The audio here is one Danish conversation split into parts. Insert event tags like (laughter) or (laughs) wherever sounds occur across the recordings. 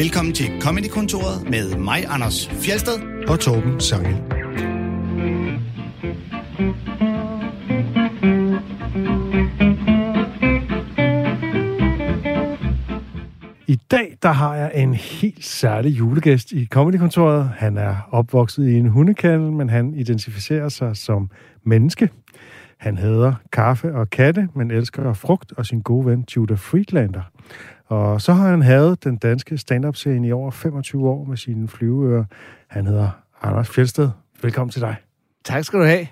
Velkommen til Comedy-kontoret med mig, Anders Fjelsted. og Torben Sangel. I dag der har jeg en helt særlig julegæst i Comedy-kontoret. Han er opvokset i en hundekandel, men han identificerer sig som menneske. Han hader kaffe og katte, men elsker frugt og sin gode ven Judah Friedlander. Og så har han haft den danske stand-up-scene i over 25 år med sine flyveører. Han hedder Anders Fjeldsted. Velkommen til dig. Tak skal du have.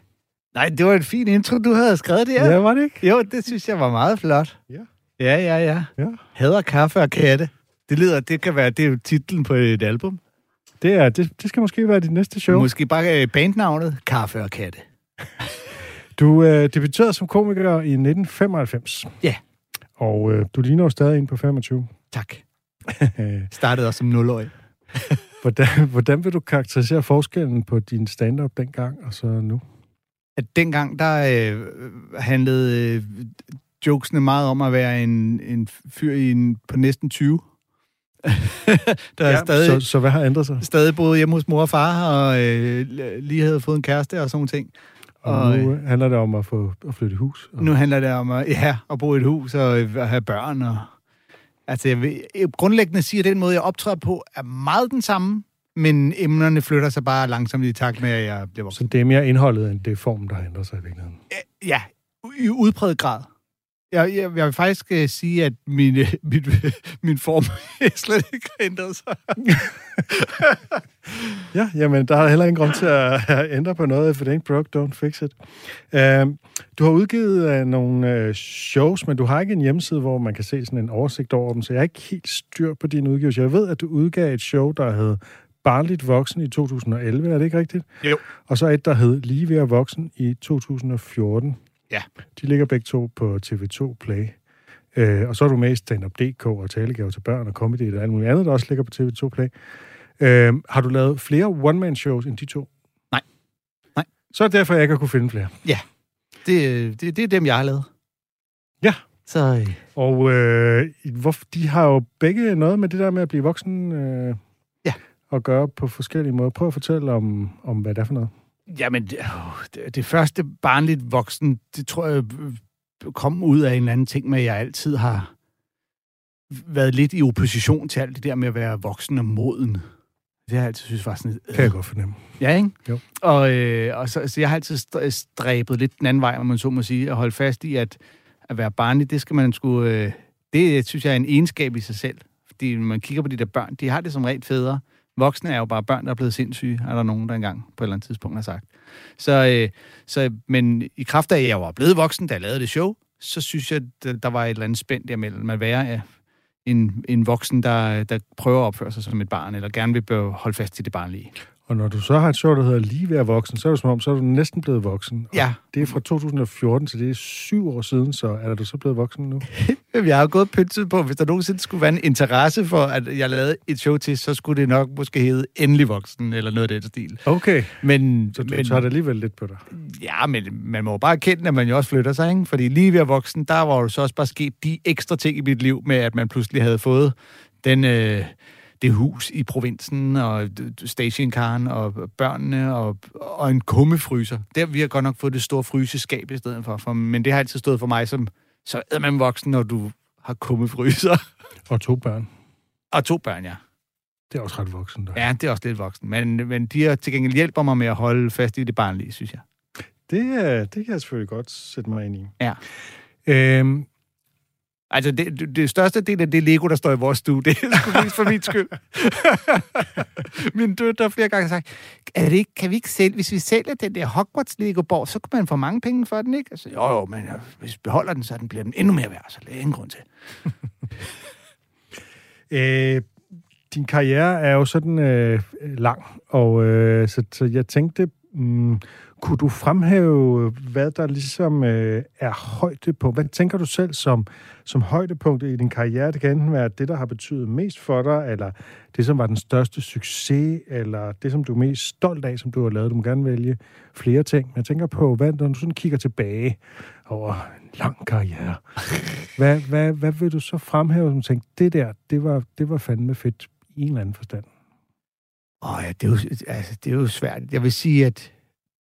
Nej, det var en fin intro, du havde skrevet der. Ja, var det ikke? Jo, det synes jeg var meget flot. Ja. Ja, ja, ja. Ja. Hader kaffe og katte. Det lyder, det kan være, det er jo titlen på et album. Det, er, det, det skal måske være dit næste show. Måske bare øh, bandnavnet Kaffe og katte. (laughs) Du øh, debuterede som komiker i 1995. Ja. Og øh, du ligner jo stadig en på 25. Tak. (laughs) Startede også som 0 (laughs) hvordan, hvordan vil du karakterisere forskellen på din stand-up dengang og så nu? At dengang, der øh, handlede øh, jokesene meget om at være en, en fyr i en, på næsten 20. (laughs) der er stadig, så, så hvad har ændret sig? stadig boet hjemme hos mor og far, og øh, lige havde fået en kæreste og sådan ting. Og, Og, nu øh, handler det om at få at flytte i hus. Og, Nu handler det om at, ja, at bo i et hus og øh, at have børn. Og, altså, jeg vil, jeg grundlæggende siger, at den måde, jeg optræder på, er meget den samme, men emnerne flytter sig bare langsomt i takt med, at jeg bliver voksen. så det er mere indholdet, end det formen, der har ændret sig i virkeligheden. Ja, i udpræget grad. Jeg, jeg, jeg vil faktisk uh, sige, at min, (laughs) uh, min, min form slet ikke har ændret sig. (laughs) Ja, jamen, der er heller ingen grund til at at ændre på noget. If it ain't broke, don't fix it. Uh, du har udgivet uh, nogle uh, shows, men du har ikke en hjemmeside, hvor man kan se sådan en oversigt over dem, så jeg er ikke helt styr på dine udgivelser. Jeg ved, at du udgav et show, der hed Barnligt Voksen i 2011, er det ikke rigtigt? Jo. Og så et, der hed Lige ved at Voksen i 2014. Ja. De ligger begge to på TV2 Play. Uh, og så er du med i Stand-Up.dk og Talegaver til børn og comedy og alt muligt andet, der også ligger på TV2 Play. Øh, har du lavet flere one-man-shows end de to? Nej. Nej. Så er det derfor, jeg ikke har kunne finde flere. Det, øh, det, det er dem, jeg har lavet. Ja. Så øh, Og øh, hvor, de har jo begge noget med det der med at blive voksen øh, Ja. og gøre på forskellige måder. Prøv at fortælle om, om hvad det er for noget. Jamen, det, det, første barnligt voksen, det tror jeg øh, kom ud af en eller anden ting med, at jeg altid har været lidt i opposition til alt det der med at være voksen og moden. Det har jeg altid synes var sådan... Kan jeg godt fornemme. Ja, ikke? Jo. Og, øh, og så, så jeg har altid stræ- stræbet lidt den anden vej, om man så må sige, at holde fast i, at at være barnlig, det skal man sgu... Øh, det synes jeg er en egenskab i sig selv. Fordi når man kigger på de der børn, de har det som rent fædre. Voksne er jo bare børn, der er blevet sindssyge, er der nogen, der engang på et eller andet tidspunkt har sagt. Så, øh, så, men i kraft af, at jeg var blevet voksen, da jeg lavede det show, så synes jeg, at der var et eller andet spændt der mellem at være ja, en, en voksen, der, der prøver at opføre sig som et barn, eller gerne vil holde fast i det barnlige. Og når du så har et show, der hedder Lige ved at voksen, så er det som om, så er du næsten blevet voksen. Og Ja. Det er fra 2014, så det er syv år siden, så er du så blevet voksen nu? (laughs) Jeg har jo gået pyntet på, hvis der nogensinde skulle være en interesse for, at jeg lavede et show til, så skulle det nok måske hedde Endelig Voksen, eller noget af den stil. Okay. Men, Så du men tager det alligevel lidt på dig. ja, men man må jo bare erkende, at man jo også flytter sig, ikke? Fordi lige ved at voksen, der var jo så også bare sket de ekstra ting i mit liv, med at man pludselig havde fået den, øh, det hus i provinsen, og stationcaren, og børnene, og, og en kummefryser. Der vi har godt nok fået det store fryseskab i stedet for, for men det har altid stået for mig som, så er man voksen, når du har kummefryser. (laughs) Og to børn. Og to børn, ja. Det er også ret voksen. Der. Ja, det er også lidt voksen. Men, men de har til gengæld hjælper mig med at holde fast i det barnlige, synes jeg. Det, det kan jeg selvfølgelig godt sætte mig ind i. Ja. Øhm, Altså, det, det, største del af det Lego, der står i vores stue, det er mest for min skyld. (laughs) min døtre har flere gange sagt, er det ikke, kan vi ikke sælge, hvis vi sælger den der Hogwarts Lego-borg, så kan man få mange penge for den, ikke? Altså, jo, jo, men ja, hvis vi beholder den, så den bliver den endnu mere værd, så det er ingen grund til. (laughs) øh, din karriere er jo sådan øh, lang, og øh, så, så jeg tænkte, mm, kunne du fremhæve, hvad der ligesom øh, er højdepunkt? Hvad tænker du selv som, som højdepunkt i din karriere? Det kan enten være det, der har betydet mest for dig, eller det, som var den største succes, eller det, som du er mest stolt af, som du har lavet. Du må gerne vælge flere ting. Men jeg tænker på, hvad, når du sådan kigger tilbage over en lang karriere, hvad, hvad, hvad vil du så fremhæve, som tænker, det der, det var, det var fandme fedt i en eller anden forstand? Åh ja, det er, jo, altså, det er jo svært. Jeg vil sige, at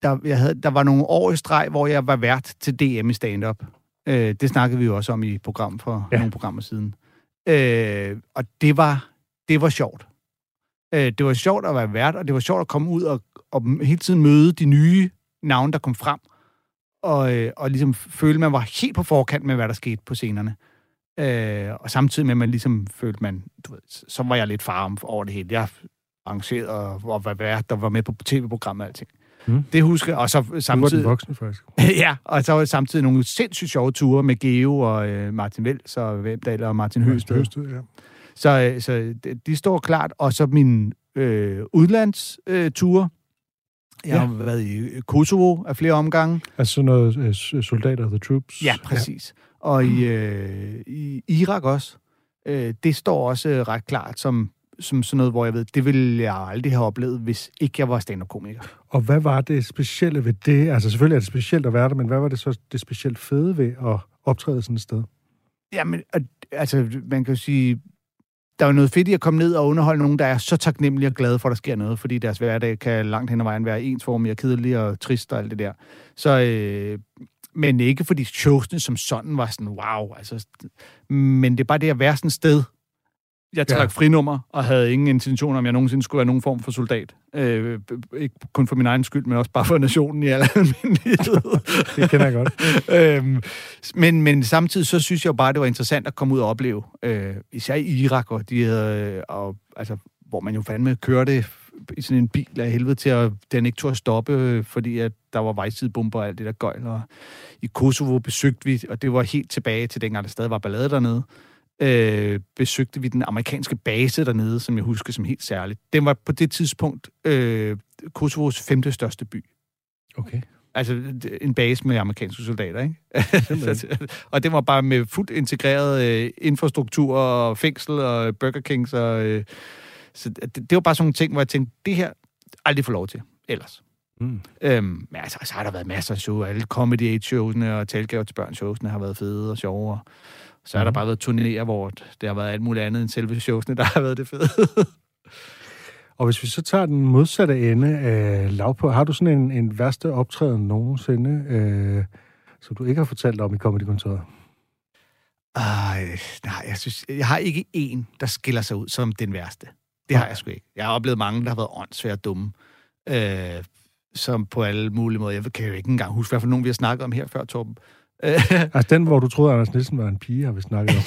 der, jeg havde, der var nogle år i streg, hvor jeg var vært til DM i stand-up. Øh, det snakkede vi jo også om i program for ja. nogle programmer siden. Øh, og det var, det var sjovt. Øh, det var sjovt at være vært, og det var sjovt at komme ud og, og hele tiden møde de nye navne, der kom frem, og, øh, og ligesom føle, man var helt på forkant med, hvad der skete på scenerne. Øh, og samtidig med, at man ligesom følte, man, du ved, så var jeg lidt farm over det hele. Jeg arrangerede og, og var vært, der var med på tv-programmet og alting. Mm. Det husker. Og så samtidig... Du var voksne, faktisk. (laughs) ja, og så samtidig nogle sindssygt sjove ture med Geo og øh, Martin Vels og Vemdal og Martin Høsted. Høsted ja. Så, øh, så de står klart. Og så min øh, udlandsture. Øh, jeg har været i Kosovo af flere omgange. Altså noget øh, soldater of the troops? Ja, præcis. Ja. Og i, øh, i Irak også. Øh, det står også øh, ret klart som som sådan noget, hvor jeg ved, det ville jeg aldrig have oplevet, hvis ikke jeg var stand-up-komiker. Og hvad var det specielle ved det? Altså selvfølgelig er det specielt at være der, men hvad var det så det specielt fede ved at optræde sådan et sted? Jamen, altså, man kan jo sige, der er jo noget fedt i at komme ned og underholde nogen, der er så taknemmelige og glade for, at der sker noget, fordi deres hverdag kan langt hen ad vejen være ensformig og kedelig og trist og alt det der. Så, øh, men ikke fordi showsene som sådan var sådan, wow, altså, men det er bare det at være sådan et sted, jeg trak ja. frinummer og havde ingen intention om, at jeg nogensinde skulle være nogen form for soldat. Øh, ikke kun for min egen skyld, men også bare for nationen i al almindelighed. (laughs) det kender jeg godt. (laughs) øhm, men, men samtidig så synes jeg bare, det var interessant at komme ud og opleve. Øh, især i Irak, og de havde, og, altså, hvor man jo fandme kørte i sådan en bil af helvede til, at den ikke tog at stoppe, fordi at der var vejsidebomber og alt det der gøjl. Og I Kosovo besøgte vi, og det var helt tilbage til dengang, der stadig var ballade dernede øh, besøgte vi den amerikanske base dernede, som jeg husker som helt særligt. Den var på det tidspunkt øh, Kosovos femte største by. Okay. Altså en base med amerikanske soldater, ikke? (laughs) og det var bare med fuldt integreret øh, infrastruktur og fængsel og Burger Kings. Og, øh, så det, det var bare sådan nogle ting, hvor jeg tænkte, det her aldrig få lov til ellers. Mm. Øhm, men altså, så har der været masser af show. Alle Comedy Age showsene og talgaver til børn showsene har været fede og sjove. Og så har der mhm. bare været turnéer, hvor det har været alt muligt andet end selve showsene, der har været det fede. Og hvis vi så tager den modsatte ende af lav på, har du sådan en, en værste optræden nogensinde, øh, som du ikke har fortalt om i Comedy-kontoret? Ej, nej, jeg synes, jeg har ikke en, der skiller sig ud som den værste. Det har jeg sgu ikke. Jeg har oplevet mange, der har været åndssvært dumme. Øh, som på alle mulige måder. Jeg kan jo ikke engang huske, hvad for nogen vi har snakket om her før, Torben. Altså den, hvor du troede, Anders Nielsen var en pige, har vi snakket om.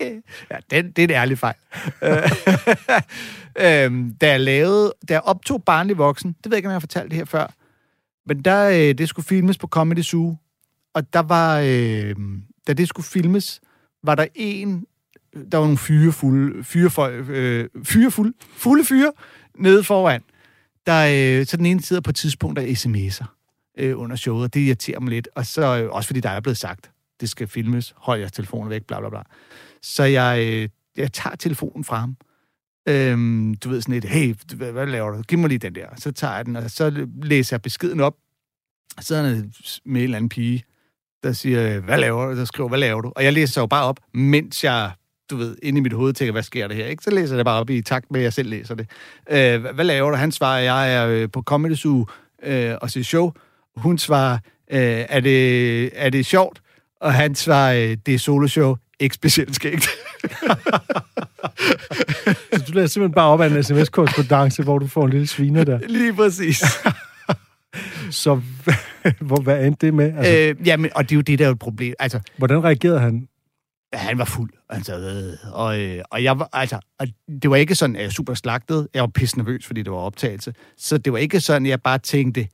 (laughs) ja, den, det er en ærlig fejl. (laughs) øhm, da, jeg lavede, da jeg optog Barnlig Voksen, det ved jeg ikke, om jeg har fortalt det her før, men der, øh, det skulle filmes på Comedy Zoo, og der var, øh, da det skulle filmes, var der en, der var nogle fyre fulde, fyre, øh, fyre fulde, fulde fyre nede foran, der, øh, så den ene sidder på et tidspunkt der sms'er øh, under showet, og det irriterer mig lidt. Og så øh, også fordi der er blevet sagt, det skal filmes, hold jeres telefoner væk, bla bla bla. Så jeg, øh, jeg tager telefonen fra ham. Øhm, du ved sådan lidt, hey, hvad, hvad laver du? Giv mig lige den der. Så tager jeg den, og så læser jeg beskeden op. Så sidder han med en eller anden pige, der siger, hvad laver du? Der skriver, hvad laver du? Og jeg læser jo bare op, mens jeg du ved, inde i mit hoved tænker, hvad sker der her? Ikke? Så læser jeg det bare op i takt med, at jeg selv læser det. Øh, hvad laver du? Han svarer, jeg er øh, på Comedy Zoo øh, og ser show. Hun svarer, øh, er, det, er det sjovt? Og han svarer, øh, det er soloshow, ikke specielt skægt. (laughs) så du læser simpelthen bare op af en sms-korrespondance, hvor du får en lille sviner der. (laughs) Lige præcis. (laughs) så hvor, hvad endte det med? Altså, øh, jamen, og det er jo det, der er et problem. Altså, hvordan reagerede han? Han var fuld. Altså, øh, og, øh, og jeg var, altså, og det var ikke sådan, at jeg super slagtet. Jeg var pisse nervøs, fordi det var optagelse. Så det var ikke sådan, at jeg bare tænkte,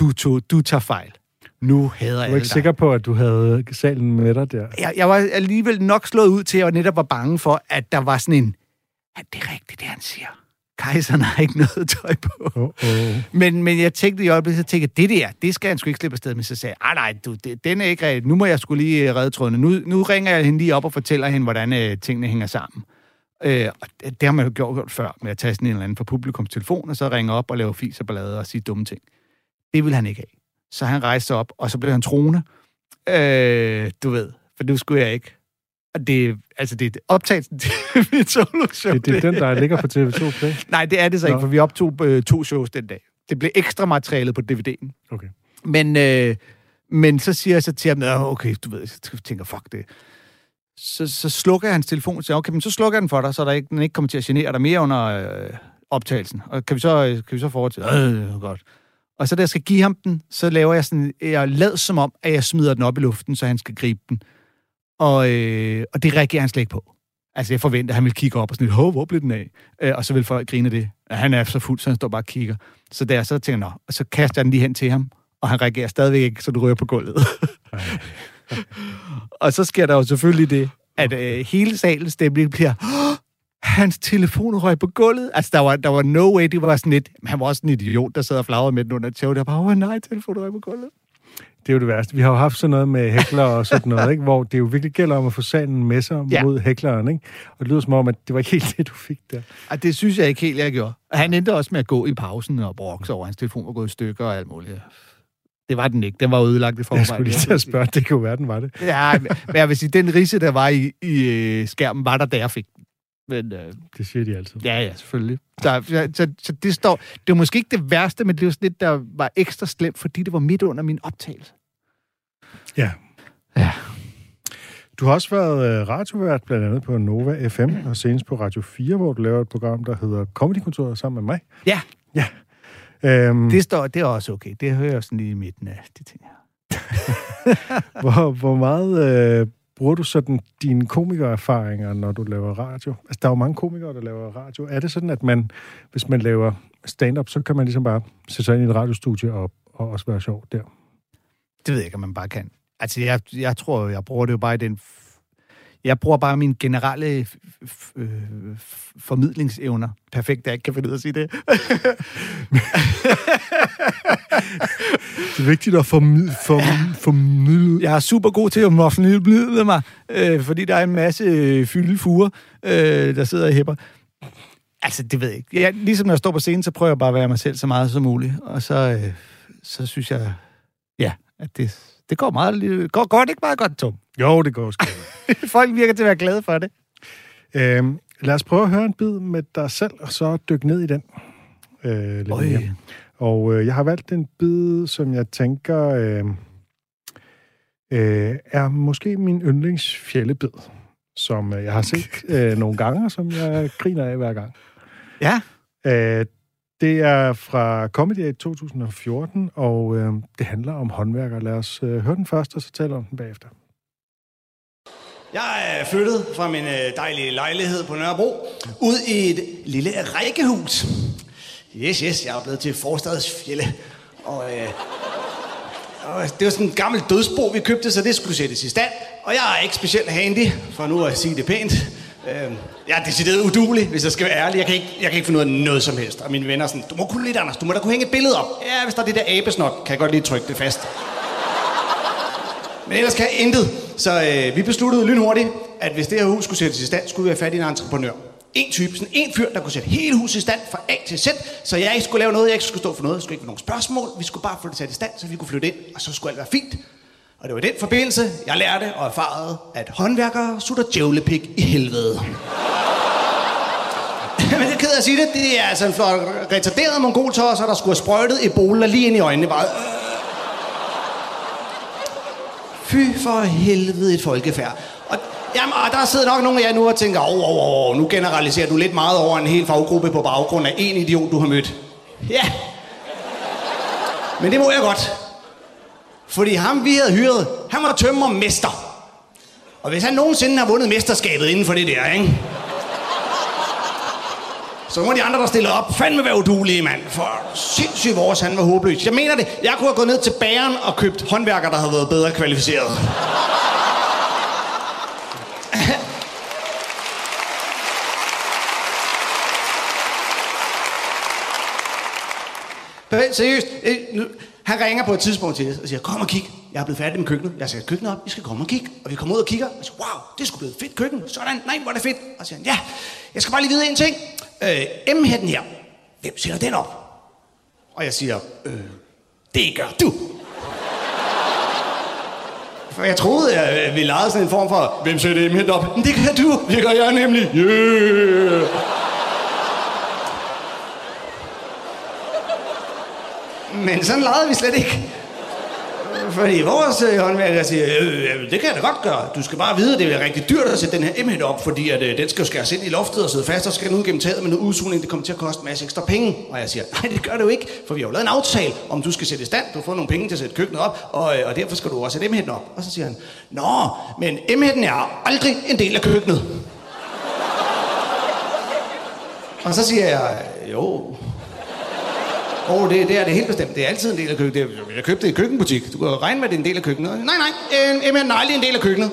du, tog, du tager fejl. Nu hader jeg Du var ikke sikker på, at du havde salen med dig der? Jeg, jeg var alligevel nok slået ud til, at jeg netop var bange for, at der var sådan en, at det er rigtigt, det han siger. Kejseren har ikke noget (laughs) tøj på. Oh, oh. Men, men jeg tænkte i øjeblikket, så tænkte det der, det skal han sgu ikke slippe afsted med. Så sagde jeg, nej, du, det, den er ikke rigtigt. Nu må jeg skulle lige redde trådene. Nu, nu ringer jeg hende lige op og fortæller hende, hvordan øh, tingene hænger sammen. Øh, og det, det har man jo gjort, gjort før, med at tage sådan en eller anden fra publikums telefon, og så ringe op og lave fis og ballade og sige dumme ting. Det vil han ikke have. Så han rejste op, og så blev han troende. Øh, du ved, for det skulle jeg ikke. Og det, altså, det er optagelsen til (laughs) mit solo-show. Det, det er den, der ligger på TV2 (laughs) Play. Nej, det er det så ikke, Nå. for vi optog øh, to shows den dag. Det blev ekstra materialet på DVD'en. Okay. Men, øh, men så siger jeg så til ham, "Nå, okay, du ved, jeg tænker, fuck det. Så, så slukker jeg hans telefon og siger, okay, men så slukker jeg den for dig, så der ikke, den ikke kommer til at genere dig mere under øh, optagelsen. Og kan vi så, øh, kan vi så fortsætte? Øh, godt. Og så da jeg skal give ham den, så laver jeg sådan, jeg lad som om, at jeg smider den op i luften, så han skal gribe den. Og, øh, og det reagerer han slet ikke på. Altså, jeg forventer, at han vil kigge op og sådan lidt, Hov, hvor blev den af? Øh, og så vil folk grine det. Og han er så fuld, så han står bare og kigger. Så der så tænker jeg, Nå, og så kaster jeg den lige hen til ham, og han reagerer stadigvæk ikke, så du rører på gulvet. (laughs) og så sker der jo selvfølgelig det, at øh, hele salens stemning bliver, "Åh, hans telefon røg på gulvet. Altså, der var, der var no way, det var sådan lidt, han var også en idiot, der sad og flagrede med den under et tog. Der bare, åh oh, nej, telefonen røg på gulvet. Det er jo det værste. Vi har jo haft sådan noget med hækler og sådan noget, ikke? hvor det jo virkelig gælder om at få salen med sig Ja. mod hækleren. Ikke? Og det lyder som om, at det var ikke helt det, du fik der. Og det synes jeg ikke helt, jeg gjorde. Og han endte også med at gå i pausen og brokse over, hans telefon var gået i stykker og alt muligt. Det var den ikke. Den var ødelagt i forvejen. Jeg skulle lige til at spørge, det jo være, den var det. Ja, men jeg vil sige, den rise, der var i, i øh, skærmen, var der, da jeg fik. Men øh, Det siger de altid. ja, ja, selvfølgelig. Så, så, så, så det står... Det var måske ikke det værste, men det var sådan lidt, der var ekstra slemt, fordi det var midt under min optagelse. Ja. Ja. Du har også været øh, radiovært, blandt andet på Nova FM, og senest på Radio 4, hvor du laver et program, der hedder Comedykontoret sammen med mig. Ja. Ja. Øhm, Det, står, det er også okay. Det hører jeg sådan lige i midten af de ting her. (laughs) hvor, hvor meget øh, bruger du sådan dine komikererfaringer, når du laver radio? Altså, der er jo mange komikere, der laver radio. Er det sådan, at man, hvis man laver stand-up, så kan man ligesom bare sætte sig ind i et radiostudie og, og også være sjov der? Det ved jeg ikke, om man bare kan. Altså, jeg, jeg tror, jeg bruger det jo bare i den... Jeg bruger bare mine generelle øh, formidlingsevner. Perfekt, jeg ikke kan finde ud af at sige det. (laughs) Det er vigtigt at formidle... Form, formidle. Jeg er super god til at formidle mig, øh, fordi der er en masse øh, fyldefuger, øh, der sidder i hæpper. Altså, det ved jeg ikke. Jeg, ligesom når jeg står på scenen, så prøver jeg bare at være mig selv så meget som muligt. Og så, øh, så synes jeg, ja, at det, det går meget... Går, går det ikke meget godt, Tom? Jo, det går sgu. (laughs) Folk virker til at være glade for det. øhm, lad os prøve at høre en bid med dig selv, og så dykke ned i den. Øh, lidt mere. Og øh, jeg har valgt en bid, som jeg tænker øh, øh, er måske min yndlingsfjællebid, som øh, jeg har set (laughs) øh, nogle gange, og som jeg griner af hver gang. Ja. Øh, det er fra Comedy Aid 2014, og øh, det handler om håndværker. Lad os øh, høre den først, og så taler om den bagefter. Jeg er flyttet fra min øh, dejlige lejlighed på Nørrebro ud i et lille rækkehus. Yes, yes, jeg er blevet til forstadsfjelle. Og, øh, og det var sådan en gammel dødsbo, vi købte, så det skulle sættes i stand. Og jeg er ikke specielt handy, for nu at sige det pænt. Øh, jeg er decideret udulig, hvis jeg skal være ærlig. Jeg kan, ikke, jeg kan ikke finde ud af noget som helst. Og mine venner er sådan, du må kunne lidt, Anders. Du må da kunne hænge et billede op. Ja, hvis der er det der abesnot, kan jeg godt lige trykke det fast. Men ellers kan jeg intet. Så øh, vi besluttede lynhurtigt, at hvis det her hus skulle sættes i stand, skulle vi have fat i en entreprenør. En type, sådan en fyr, der kunne sætte hele huset i stand fra A til Z, så jeg ikke skulle lave noget, jeg ikke skulle stå for noget, jeg skulle ikke være nogen spørgsmål. Vi skulle bare få det sat i stand, så vi kunne flytte ind, og så skulle alt være fint. Og det var i den forbindelse, jeg lærte og erfarede, at håndværkere sutter djævlepik i helvede. (laughs) Men det er ked af at sige det, det er altså en flot retarderet mongoltosser, der skulle have sprøjtet Ebola lige ind i øjnene. Bare, øh. Fy for helvede et folkefærd. Og, jamen, og der sidder nok nogle af jer nu og tænker, åh, oh, oh, nu generaliserer du lidt meget over en hel faggruppe på baggrund af en idiot, du har mødt. Ja. Men det må jeg godt. Fordi ham, vi havde hyret, han var tømmermester. Og hvis han nogensinde har vundet mesterskabet inden for det der, ikke? Så må de andre, der stiller op, fandme være udulige, mand. For sindssygt vores, han var håbløs. Jeg mener det. Jeg kunne have gået ned til bageren og købt håndværker, der havde været bedre kvalificeret. (laughs) Men seriøst, øh, han ringer på et tidspunkt til os og siger, kom og kig, jeg er blevet færdig med køkkenet. Jeg sætter køkkenet op, I skal komme og kigge. Og vi kommer ud og kigger, og siger, wow, det er blive blevet et fedt køkken. Sådan, nej, hvor er det fedt. Og siger han, ja, jeg skal bare lige vide en ting. Øh, M-hætten her, hvem sætter den op? Og jeg siger, øh, det gør du. For jeg troede, at øh, vi legede sådan en form for, hvem sætter M-hætten op? Men det gør du, det gør jeg nemlig. Yeah. Men sådan legede vi slet ikke. Fordi vores øh, håndværker siger, øh, øh, det kan jeg da godt gøre. Du skal bare vide, at det er rigtig dyrt at sætte den her m op, fordi at, øh, den skal jo skæres ind i loftet og sidde fast, og skal den ud gennem taget med noget udsugning. Det kommer til at koste en masse ekstra penge. Og jeg siger, nej, det gør det jo ikke, for vi har jo lavet en aftale, om du skal sætte i stand. Du får nogle penge til at sætte køkkenet op, og, øh, og derfor skal du også sætte m op. Og så siger han, nå, men m er aldrig en del af køkkenet. og så siger jeg, jo, oh, det, det er det helt bestemt. Det er altid en del af køkkenet. Jeg købte det i køkkenbutik. Du kan regne med, at det er en del af køkkenet. Nej, nej, en, en, er en del af køkkenet.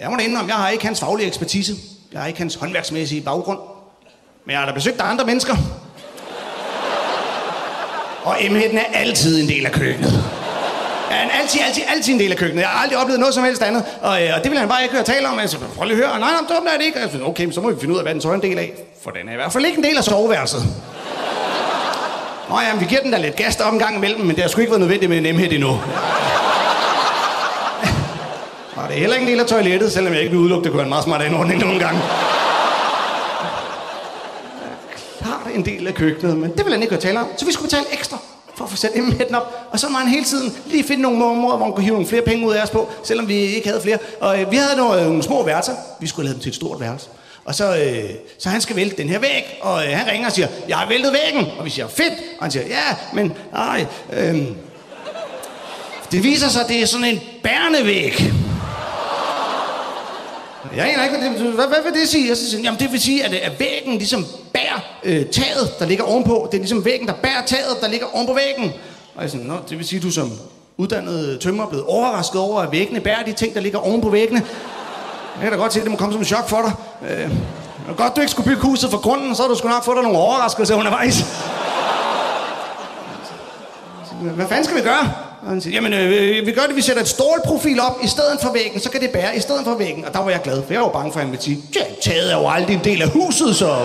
Jeg må da indrømme, jeg har ikke hans faglige ekspertise. Jeg har ikke hans håndværksmæssige baggrund. Men jeg har da besøgt af andre mennesker. Og emheden er altid en del af køkkenet. Ja, han er altid, altid, altid en del af køkkenet. Jeg har aldrig oplevet noget som helst andet. Og, øh, og det vil han bare ikke høre tale om. Jeg siger, prøv lige at høre. Nej, nej, det er det ikke. Jeg siger, okay, så må vi finde ud af, hvad den så er en del af. For den er i hvert fald ikke en del af soveværelset. Nå ja, vi giver den da lidt gas der gang imellem, men det har sgu ikke været nødvendigt med en emhed endnu. Og det er heller ikke en del af toilettet, selvom jeg ikke vil udelukke, det kunne være en meget smart anordning nogle gange. Klart en del af køkkenet, men det vil han ikke tale om. Så vi skulle betale ekstra for at få sat emheden op. Og så må han hele tiden lige finde nogle områder, hvor han kunne hive nogle flere penge ud af os på, selvom vi ikke havde flere. Og øh, vi havde nogle, øh, nogle små værelser. Vi skulle lave dem til et stort værelse. Og så, øh, så han skal vælte den her væg, og øh, han ringer og siger, jeg har væltet væggen. Og vi siger, fedt. Og han siger, ja, men nej. Øh, det viser sig, at det er sådan en bærende væg. Jeg aner ikke, hvad, det, hvad, hvad vil det sige? Jeg siger, jamen det vil sige, at, øh, at væggen ligesom bærer øh, taget, der ligger ovenpå. Det er ligesom væggen, der bærer taget, der ligger ovenpå væggen. Og jeg siger, Nå, det vil sige, at du som uddannet tømmer er blevet overrasket over, at væggene bærer de ting, der ligger ovenpå væggene. Jeg kan da godt se, at det må komme som en chok for dig. Øh, godt, du ikke skulle bygge huset fra grunden, så har du sgu nok fået dig nogle overraskelser undervejs. Hvad fanden skal vi gøre? Og han siger, jamen øh, vi gør det, vi sætter et stålprofil op i stedet for væggen, så kan det bære i stedet for væggen. Og der var jeg glad, for jeg var bange for, at han ville sige, ja, taget er jo aldrig en del af huset, så...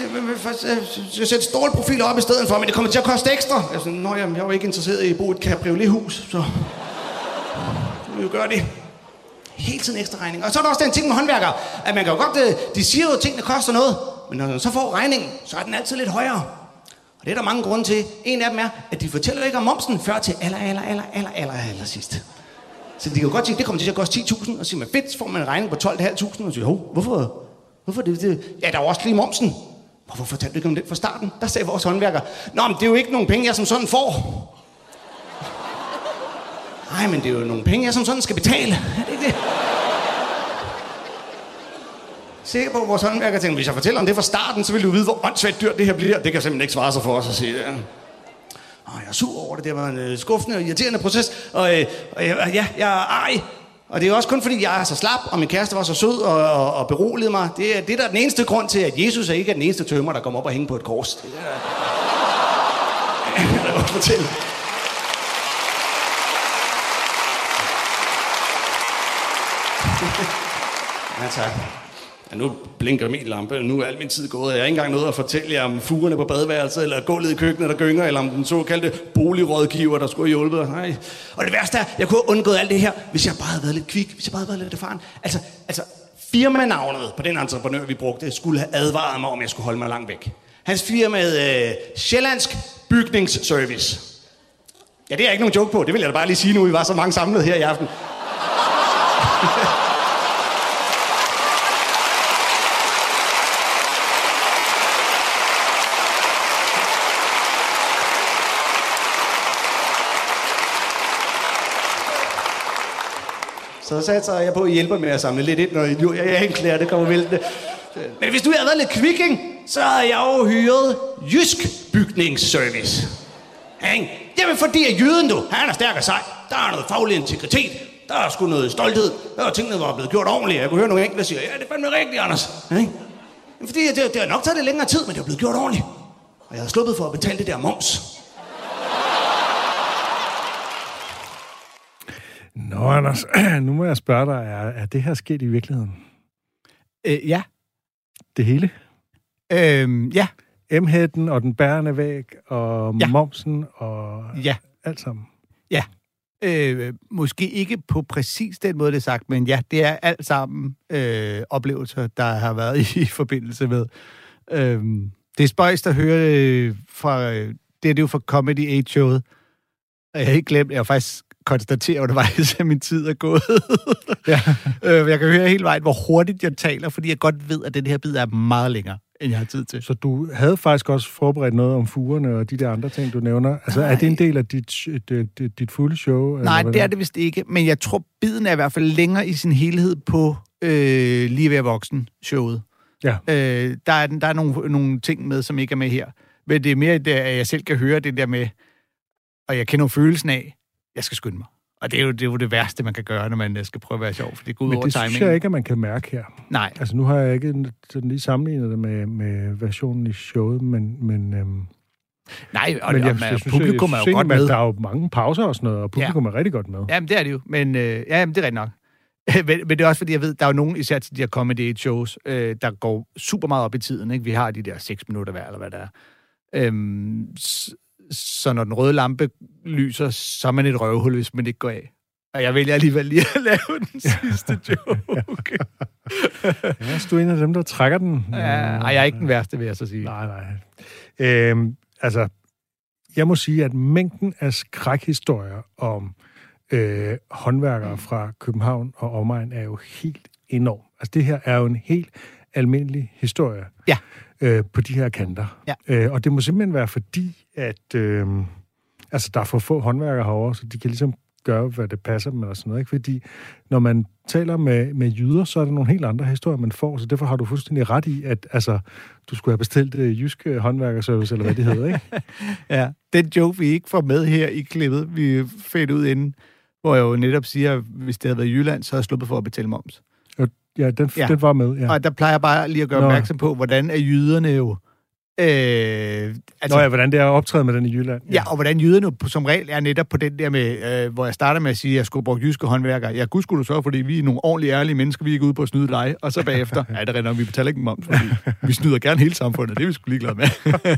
jeg Øh, sætte stålprofiler op i stedet for, men det kommer til at koste ekstra. Jeg siger, nå jamen, jeg var ikke interesseret i at bo i et cabriolet-hus, så... Så vil jo gøre det. Hele tiden ekstra regning. Og så er der også den ting med håndværkere, at man kan jo godt... Øh, de siger jo, at tingene koster noget, men når man så får regningen, så er den altid lidt højere. Og det er der mange grunde til. En af dem er, at de fortæller ikke om momsen før til aller, aller, aller, aller, aller, aller sidst. Så de kan jo godt sige, at det kommer til at koste 10.000, og så siger man, fedt, så får man en regning på 12.500, og siger, hov, hvorfor? Hvorfor det, det? Ja, der er også lige momsen. Hvorfor fortalte du ikke om det fra starten? Der sagde vores håndværker, Nå, men det er jo ikke nogen penge, jeg som sådan får. Nej, men det er jo nogle penge, jeg som sådan skal betale. Er det ikke det? Sikker på, at vores håndværker tænker, hvis jeg fortæller om det fra starten, så vil du vide, hvor åndssvagt dyrt det her bliver. Det kan simpelthen ikke svare sig for os at sige. Ja. Og jeg er sur over det. Det var en øh, skuffende og irriterende proces. Og, øh, og øh, ja, jeg er ej. Og det er også kun fordi, jeg er så slap, og min kæreste var så sød og, og, og beroligede mig. Det er, det er der den eneste grund til, at Jesus er ikke er den eneste tømmer, der kommer op og hænger på et kors. Det er, jeg kan godt fortælle. (laughs) ja, tak. Ja, nu blinker min lampe, nu er al min tid gået. Jeg har ikke engang noget at fortælle jer om fugerne på badeværelset, eller gulvet i køkkenet, der gynger, eller om den såkaldte boligrådgiver, der skulle have hjulpet. Nej. Og det værste er, jeg kunne have undgået alt det her, hvis jeg bare havde været lidt kvik, hvis jeg bare havde været lidt erfaren. Altså, altså firmanavnet på den entreprenør, vi brugte, skulle have advaret mig, om jeg skulle holde mig langt væk. Hans firma hed øh, Sjællandsk Bygningsservice. Ja, det er ikke nogen joke på. Det vil jeg da bare lige sige nu, vi var så mange samlet her i aften. Så satte jeg på at hjælpe med at samle lidt ind, når jeg, jeg ikke det kommer væltende. Men hvis du havde været lidt kvikking, så havde jeg jo hyret Jysk Bygningsservice. Ikke? Jamen fordi at jyden, du, han er stærk og sej. Der er noget faglig integritet. Der er sgu noget stolthed. Der er tingene, var blevet gjort ordentligt. Jeg kunne høre nogle enkelte sige, ja, det er fandme rigtigt, Anders. Ikke? Fordi det, det har nok taget lidt længere tid, men det er blevet gjort ordentligt. Og jeg har sluppet for at betale det der moms. Nå, Anders, (clears throat) nu må jeg spørge dig, er, er det her sket i virkeligheden? Øh, ja. Det hele? Øhm, ja. M-hætten og den bærende væg og Ja. ja. momsen og Ja. alt sammen. Øh, måske ikke på præcis den måde, det er sagt, men ja, det er alt sammen øh, oplevelser, der har været i, forbindelse med. Øh, det er spøjst at høre øh, fra... Øh, det er det jo fra Comedy 8-showet. Og jeg har ikke glemt, jeg har faktisk konstateret undervejs, at min tid er gået. Ja. (laughs) øh, jeg kan høre hele vejen, hvor hurtigt jeg taler, fordi jeg godt ved, at den her bid er meget længere, end jeg har tid til. Så du havde faktisk også forberedt noget om fugerne og de der andre ting, du nævner. Altså, Nej. er det en del af dit, dit, dit, dit fulde show? Nej, det er det vist ikke, men jeg tror, biden er i hvert fald længere i sin helhed på øh, Lige ved at voksen showet. Ja. Øh, der er, der er nogle, nogle ting med, som ikke er med her. Men det er mere, det, at jeg selv kan høre det der med, og jeg kender følelsen af, jeg skal skynde mig. Og det er, jo, det er jo det værste, man kan gøre, når man øh, skal prøve at være sjov, for det går ud Men over det timingen. synes jeg ikke, at man kan mærke her. Nej, Altså, nu har jeg ikke sådan lige sammenlignet det med, med versionen i showet, men... men øhm, nej og, men og, og publikum jeg er synes jo godt med. Der er jo mange pauser og sådan noget, og publikum ja. er rigtig godt med. Jamen, det er det jo. Men, øh, ja, jamen, det er rigtigt nok. (laughs) men, men det er også, fordi jeg ved, der er jo nogen, især til de her comedy shows, øh, der går super meget op i tiden. Ikke? Vi har de der seks minutter hver, eller hvad det er. Øhm, så når den røde lampe lyser, så er man et røvhul, hvis man ikke går af. Og jeg vælger alligevel lige at lave den sidste (laughs) joke. Ja, du er en af dem, der trækker den. ja, ej, jeg er ikke den værste, vil jeg så sige. Nej, nej. Øhm, altså, jeg må sige, at mængden af skrækhistorier om øh, håndværkere fra København og omegn er jo helt enorm. Altså, det her er jo en helt almindelig historie Ja. Øh, på de her kanter. Ja. Øh, og det må simpelthen være fordi, at øh, altså, der er for få håndværkere herovre, så de kan ligesom gøre, hvad det passer dem, eller sådan noget. Ikke? Fordi når man taler med, med jyder, så er der nogle helt andre historier, man får, så derfor har du fuldstændig ret i, at altså, du skulle have bestilt øh, jyske håndværkerservice, eller hvad det hedder, ikke? (laughs) Ja, den joke, vi ikke får med her i klippet, vi fedt ud inden, hvor jeg jo netop siger, at hvis det havde været Jylland, så havde jeg sluppet for at betale moms. Ja, den, Ja. ja. den var med, ja. Ja. Og der plejer jeg bare lige at gøre Nå. opmærksom på, hvordan er jyderne jo... Øh, Altså, Nå ja, hvordan det er at optræde med den i Jylland. ja, og hvordan jyderne som regel er netop på den der med, øh, hvor jeg starter med at sige, at jeg skulle bruge jyske håndværkere. Ja, gud skulle du så, fordi vi er nogle ordentlige, ærlige mennesker, vi er ikke ude på at snyde dig. Og så bagefter, (laughs) ja, det er nok, vi betaler ikke moms, fordi vi snyder gerne hele samfundet. Det er vi sgu ligeglade med. (laughs)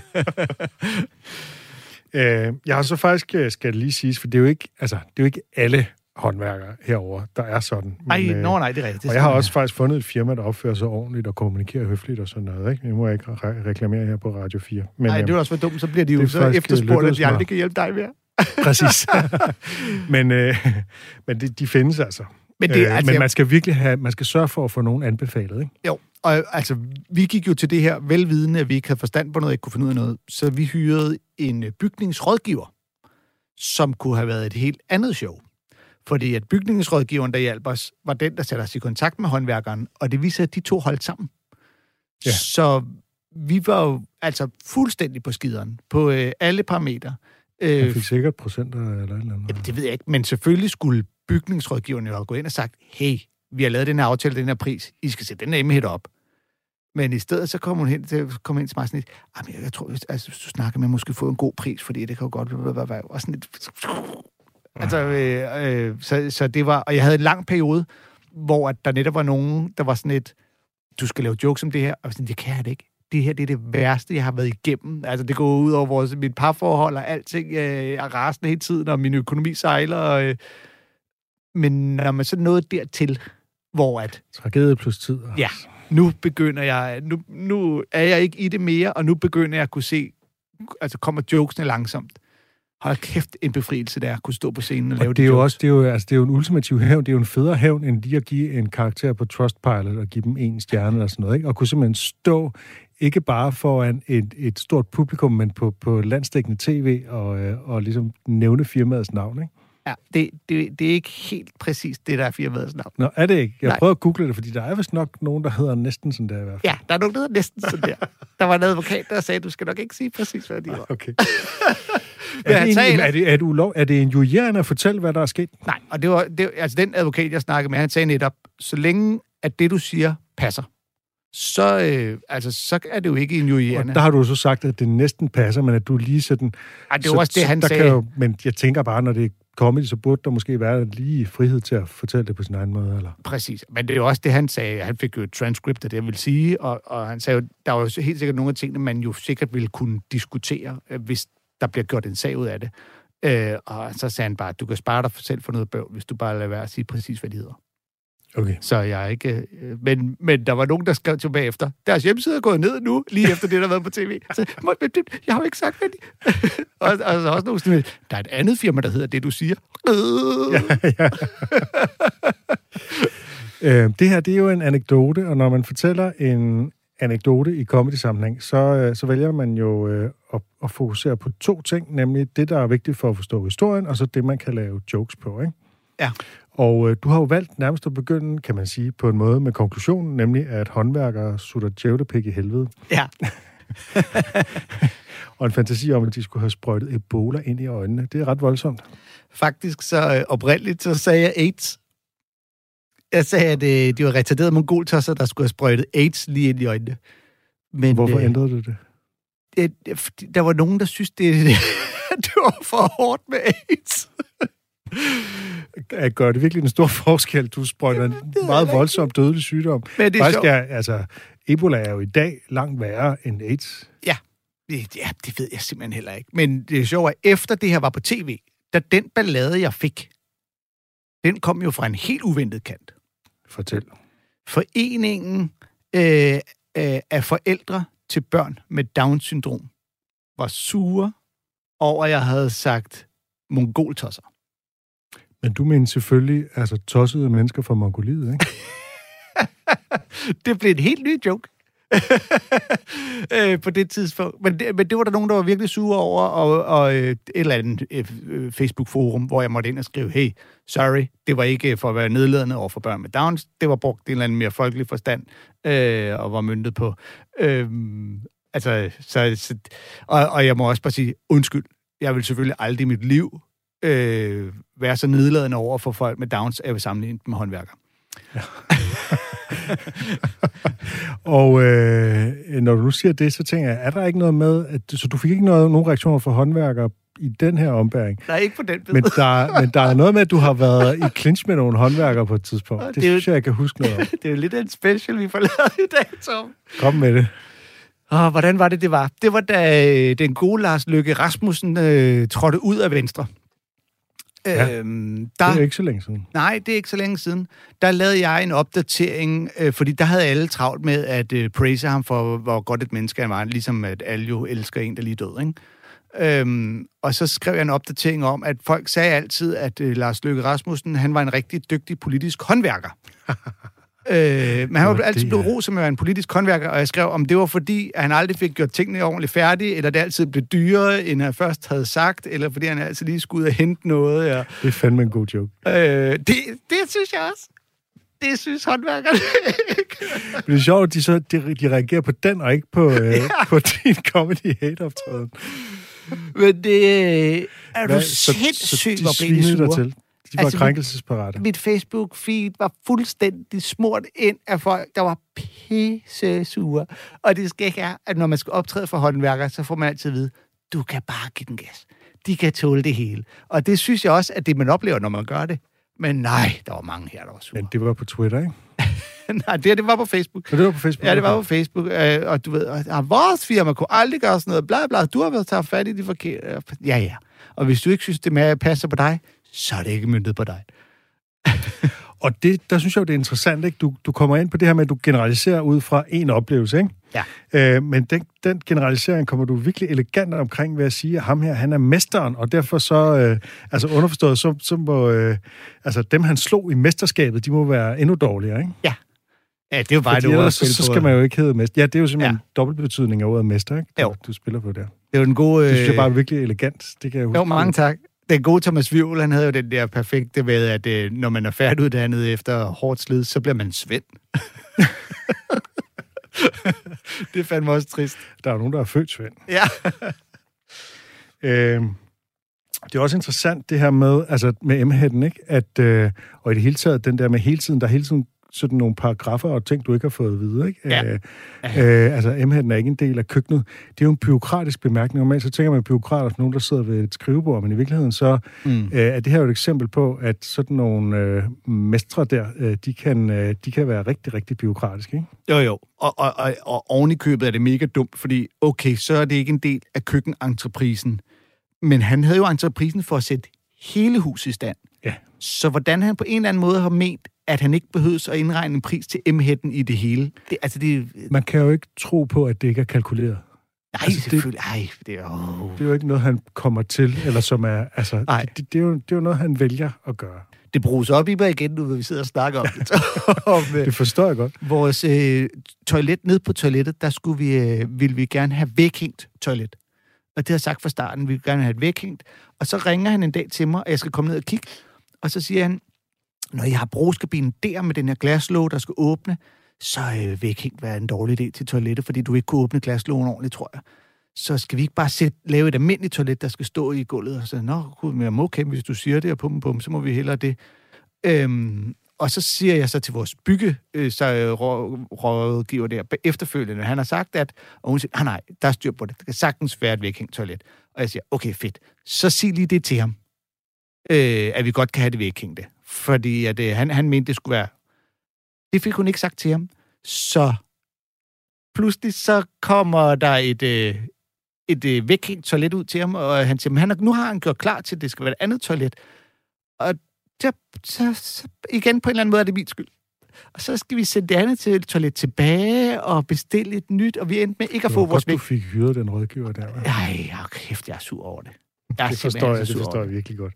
Øh, jeg har så faktisk, øh, skal det lige siges, for det er jo ikke, altså, det er jo ikke alle håndværkere herover, der er sådan. Men, Ej, øh, nå nej, det er rigtigt. Og jeg har også faktisk fundet et firma, der opfører sig ordentligt og kommunikerer høfligt og sådan noget. Ikke? Det må jeg ikke re- reklamere her på Radio 4. Men, Nej, øh, det er også for dumt, så bliver de jo så efterspurgt, at de aldrig kan hjælpe dig mere. (laughs) Præcis. (laughs) men øh, men de, de findes altså. Men, det, øh, altså, men man skal virkelig have, man skal sørge for at få nogen anbefalet, ikke? Jo, og altså, vi gik jo til det her velvidende, at vi ikke havde forstand på noget, ikke kunne finde ud af noget. Så vi hyrede en øh, bygningsrådgiver, som kunne have været et helt andet show. Fordi at bygningsrådgiveren, der hjalp os, var den, der satte os i kontakt med håndværkeren, og det viste sig, at de to holdt sammen. Ja. Så vi var jo altså fuldstændig på skideren, på øh, alle parametre. Øh, fik sikkert procenter eller eller andet. Jamen, det ved jeg ikke, men selvfølgelig skulle bygningsrådgiverne jo have gået ind og sagt, hey, vi har lavet den her aftale, den her pris, I skal sætte den her M-hit op. Men i stedet så kom hun hen til, kom hen til mig sådan lidt, "Jamen, jeg, jeg tror, altså, hvis du snakker med, måske få en god pris, fordi det kan jo godt være, og sådan lidt, altså, øh, øh, så, så det var, og jeg havde en lang periode, hvor at der netop var nogen, der var sådan et, du skal lave jokes om det her, og sådan, det kan jeg det ikke. Det her, det er det værste, jeg har været igennem. Altså, det går ud over vores, mit parforhold og alting. Øh, er rasende hele tiden, og min økonomi sejler. Og, øh, men når man så nåede dertil, hvor at, Tragedie plus tid. Ja. nu begynder jeg, nu, nu er jeg ikke i det mere, og nu begynder jeg at kunne se, altså kommer jokesene langsomt. Hold kæft, en befrielse der, at kunne stå på scenen og, lave Og det er jo også det er jo, altså, det er jo en ultimativ hævn. Det er jo en federe hævn, end lige at give en karakter på Trustpilot og give dem en stjerne eller sådan noget. Ikke? Og kunne simpelthen stå, ikke bare foran et, et stort publikum, men på, på landstækkende tv og, øh, og ligesom nævne firmaets navn. Ikke? Ja, det, det, det er ikke helt præcis det, der er firmaets navn. Nå, er det ikke? Jeg Nej. prøver at google det, fordi der er vist nok nogen, der hedder næsten sådan der i hvert fald. Ja, der er nogen, der hedder næsten sådan der. Der var en advokat, der sagde, du skal nok ikke sige præcis, hvad de var. (laughs) Okay. (laughs) Er, det en, er, det, er, det ulov, er det en jurierende at fortælle, hvad der er sket? Nej, og det var, det, altså den advokat, jeg snakkede med, han sagde netop, så længe at det, du siger, passer, så, øh, altså, så er det jo ikke en Og jurierende. der har du så sagt, at det næsten passer, men at du lige sådan... Ej, det var også det, han der sagde. Kan jo, men jeg tænker bare, når det comedy, så burde der måske være lige frihed til at fortælle det på sin egen måde, eller? Præcis. Men det er jo også det, han sagde. Han fik jo et transcript af det, jeg vil sige, og, og han sagde jo, der var jo helt sikkert nogle af tingene, man jo sikkert ville kunne diskutere, øh, hvis der bliver gjort en sag ud af det. Øh, og så sagde han bare, at du kan spare dig selv for noget bøv, hvis du bare lader være at sige præcis, hvad de hedder. Okay. Så jeg er ikke... Øh, men, men der var nogen, der skrev tilbage efter. Deres hjemmeside er gået ned nu, lige efter det, der har været på tv. Så, "Må- men det- jeg har jo ikke sagt, hvad de... (laughs) og, og så også nogle sådan, der er et andet firma, der hedder det, du siger. Øh. (laughs) Øh, det her, det er jo en anekdote, og når man fortæller en anekdote i comedy-sammenhæng, så, øh, så vælger man jo øh, at, at fokusere på to ting, nemlig det, der er vigtigt for at forstå historien, og så det, man kan lave jokes på, ikke? Ja. Og øh, du har jo valgt nærmest at begynde, kan man sige, på en måde med konklusionen, nemlig at håndværkere sutter djævlepik i helvede, Ja. (laughs) og en fantasi om, at de skulle have sprøjtet Ebola ind i øjnene. Det er ret voldsomt. Faktisk så øh, oprindeligt, så sagde jeg AIDS. Jeg sagde, at øh, de var retarderede mongoltosser, der skulle have sprøjtet AIDS lige ind i øjnene. Men, Hvorfor øh, ændrede du det? det, der var nogen, der synes, det, (laughs) det var for hårdt med AIDS. At gør det virkelig en stor forskel? Du sprøjter en meget voldsom dødelig sygdom. Men det er Faktisk er, altså, Ebola er jo i dag langt værre end AIDS. Det- Ja, det ved jeg simpelthen heller ikke. Men det er sjovt, at efter det her var på tv, da den ballade, jeg fik, den kom jo fra en helt uventet kant. Fortæl. Foreningen øh, øh, af forældre til børn med Down-syndrom var sure over, at jeg havde sagt mongoltosser. Men du mener selvfølgelig, altså tossede mennesker fra Mongoliet, ikke? (laughs) det blev en helt ny joke. (laughs) øh, på det tidspunkt. Men det, men det var der nogen, der var virkelig sure over, og, og øh, et eller andet øh, øh, Facebook-forum, hvor jeg måtte ind og skrive, hey, sorry, det var ikke for at være nedladende over for børn med Downs, det var brugt i en eller anden mere folkelig forstand, øh, og var myndet på. Øh, altså, så, så, og, og jeg må også bare sige, undskyld, jeg vil selvfølgelig aldrig i mit liv øh, være så nedladende over for folk med Downs, at jeg vil sammenligne dem med håndværkere. (laughs) (laughs) Og øh, når du nu siger det, så tænker jeg, er der ikke noget med, at, så du fik ikke noget, nogen reaktioner fra håndværkere i den her ombæring? Der er ikke på den bid. Men der, men der er noget med, at du har været i (laughs) clinch med nogle håndværkere på et tidspunkt. Det, Det jo- synes jeg, jeg kan huske noget om. (laughs) Det er jo lidt en special, vi får lavet i dag, Tom. Kom med det. Og hvordan var det, det var? Det var, da øh, den gode Lars Løkke Rasmussen øh, trådte ud af Venstre. Ja. Øhm, Det der, er ikke så længe siden. nej, det er ikke så længe siden. Der lavede jeg en opdatering, øh, fordi der havde alle travlt med at øh, praise ham for, hvor godt et menneske han var, ligesom at alle jo elsker en, der lige død, ikke? Øhm, og så skrev jeg en opdatering om, at folk sagde altid, at øh, Lars Løkke Rasmussen, han var en rigtig dygtig politisk håndværker. (laughs) øh, men han var altid det blevet er- ros som en politisk håndværker, og jeg skrev, om det var fordi, at han aldrig fik gjort tingene ordentligt færdige, eller det altid blev dyrere, end han først havde sagt, eller fordi han altid lige skulle ud og hente noget. Ja. Det er fandme en god joke. Øh, det, det synes jeg også. Det synes håndværkerne ikke. Men det er sjovt, at de, så, de, de reagerer på den, og ikke på, øh, (laughs) Ja. på din comedy hate-optræden. Men det er du Hvad- så- sindssygt, så hvor de blev de svinede dig sure. til. De var Altså, altså, mit- krænkelsesparate. Mit Facebook-feed var fuldstændig smurt ind af folk, der var pisse sure. Og det skal ikke at når man skal optræde for håndværkere, så får man altid at vide, du kan bare give den gas. De kan tåle det hele. Og det synes jeg også, at det man oplever, når man gør det. Men nej, der var mange her, der var sure. Men det var på Twitter, ikke? (laughs) nej, det, det var på Facebook. Men det var på Facebook. Ja, det var på Facebook, øh, og du ved, og, og vores firma kunne aldrig gøre sådan noget, bla bla, du har været taget fat i de forkerte. Ja, ja. Og hvis du ikke synes, det med passer på dig, så er det ikke myndet på dig. (laughs) Og det, der synes jeg jo, det er interessant, ikke? Du, du kommer ind på det her med, at du generaliserer ud fra en oplevelse, ikke? Ja. Øh, men den, den generalisering kommer du virkelig elegant omkring ved at sige, at ham her, han er mesteren, og derfor så, øh, altså underforstået, så, så må, øh, altså dem han slog i mesterskabet, de må være endnu dårligere, ikke? Ja, det er jo bare Fordi et ord så, så skal man jo ikke hedde mester. Ja, det er jo simpelthen Ja. ja. dobbeltbetydning af ordet mester, ikke? Du, Jo. du spiller på der. Det er jo den gode... Det synes jeg øh, bare er virkelig elegant. Det kan jeg huske. Jo, mange tak. Den gode Thomas Vivl, han havde jo den der perfekte med, at øh, når man er færdiguddannet efter hårdt slid, så bliver man svend. (laughs) det er fandme også trist. Der er nogen, der er født Svend. Ja. (laughs) Øh, det er også interessant det her med, altså med m ikke? At, øh, og i det hele taget, den der med hele tiden, der hele tiden sådan nogle paragrafer og ting, du ikke har fået at vide, ikke? Ja. Øh, øh, altså, M-hætten er ikke en del af køkkenet. Det er jo en byråkratisk bemærkning. Normalt så tænker man byråkrater som nogen, der sidder ved et skrivebord, men i virkeligheden så mm. øh, er det her jo et eksempel på, at sådan nogle øh, mestre der, øh, de, kan, øh, de kan være rigtig, rigtig byråkratiske, ikke? Jo, jo. Og, og, og, og oven i købet er det mega dumt, fordi okay, så er det ikke en del af køkkenentreprisen. Men han havde jo entreprisen for at sætte hele huset i stand. Ja. Så hvordan han på en eller anden måde har ment, at han ikke behøves at indregne en pris til M-hætten i det hele. Det, altså det, Man kan jo ikke tro på, at det ikke er kalkuleret. nej, altså, altså, det- selvfølgelig. Ej, det er oh. Det er jo ikke noget, han kommer til, eller som er... Altså, Nej. det, det, er jo, det er jo noget, han vælger at gøre. Det bruges op i mig igen, nu vi sidder og snakker om det. (laughs) (laughs) om, øh, Det forstår jeg godt. vores øh, toilet ned på toilettet, der skulle vi, øh, ville vi gerne have væghængt toilet. Og det har jeg sagt fra starten, vi vil gerne have et væghængt. Og så ringer han en dag til mig, og jeg skal komme ned og kigge. Og så siger han, når jeg har brugskabinen der med den her glaslåg, der skal åbne, så øh, helt være en dårlig idé til toilettet, fordi du ikke kunne åbne glaslågen ordentligt, tror jeg. Så skal vi ikke bare sætte, lave et almindeligt toilet, der skal stå i gulvet? Og så, nå, gud, men okay, hvis du siger det, og pum, pum, så må vi hellere det. Øhm, og så siger jeg så til vores bygge, øh, så, øh, rådgiver der efterfølgende, han har sagt, at og hun siger, nej, nej, der er styr på det. Det kan sagtens være et væghængt toilet. Og jeg siger, okay, fedt. Så sig lige det til ham, øh, at vi godt kan have det væghængte. Fordi at, øh, han, han mente, det skulle være... Det fik hun ikke sagt til ham. Så pludselig så kommer der et, øh, et øh, væghængt toilet ud til ham, og han siger, han, nu har han gjort klar til, at det skal være et andet toilet. Og så, så, så igen på en eller anden måde er det min skyld. Og så skal vi sende det andet til toilet tilbage og bestille et nyt, og vi endte med ikke at få var vores godt, du væk. fik hyret den rådgiver der. hva'? Ej, hold kæft, jeg er sur over det. Jeg Det forstår jeg, det forstår jeg virkelig godt.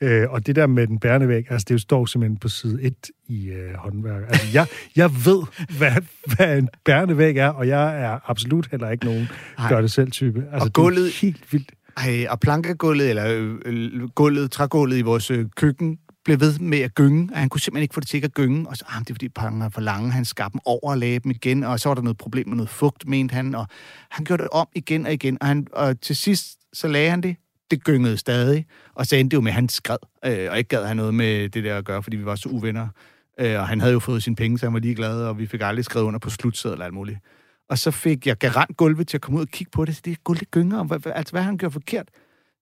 Øh, og det der med den bærende væg, altså det står simpelthen på side 1 i øh, håndværk. Altså jeg, jeg ved, hvad, hvad en bærende væg er, og jeg er absolut heller ikke nogen Nej. gør det selv type. Altså, Og gulvet- Det er helt vildt. Ej, og plankegulvet, eller øh, gulvet, trægulvet i vores øh, køkken, blev ved med at gynge, og han kunne simpelthen ikke få det til at gynge. Og så, ah, det er fordi pakken er for lange. Han skar dem over og lagde dem igen, og så var der noget problem med noget fugt, mente han. Og han gjorde det om igen og igen, og, han, og til sidst, så lagde han det. Det gyngede stadig, og så endte det jo med, at han skred, øh, og ikke gad have noget med det der at gøre, fordi vi var så uvenner. Øh, og han havde jo fået sine penge, så han var ligeglad, og vi fik aldrig skrevet under på slutsedel og alt muligt. Og så fik jeg garant gulvet til at komme ud og kigge på det. Så det er gulvet gynger. Hvad, hvad- altså, hvad har han gjort forkert?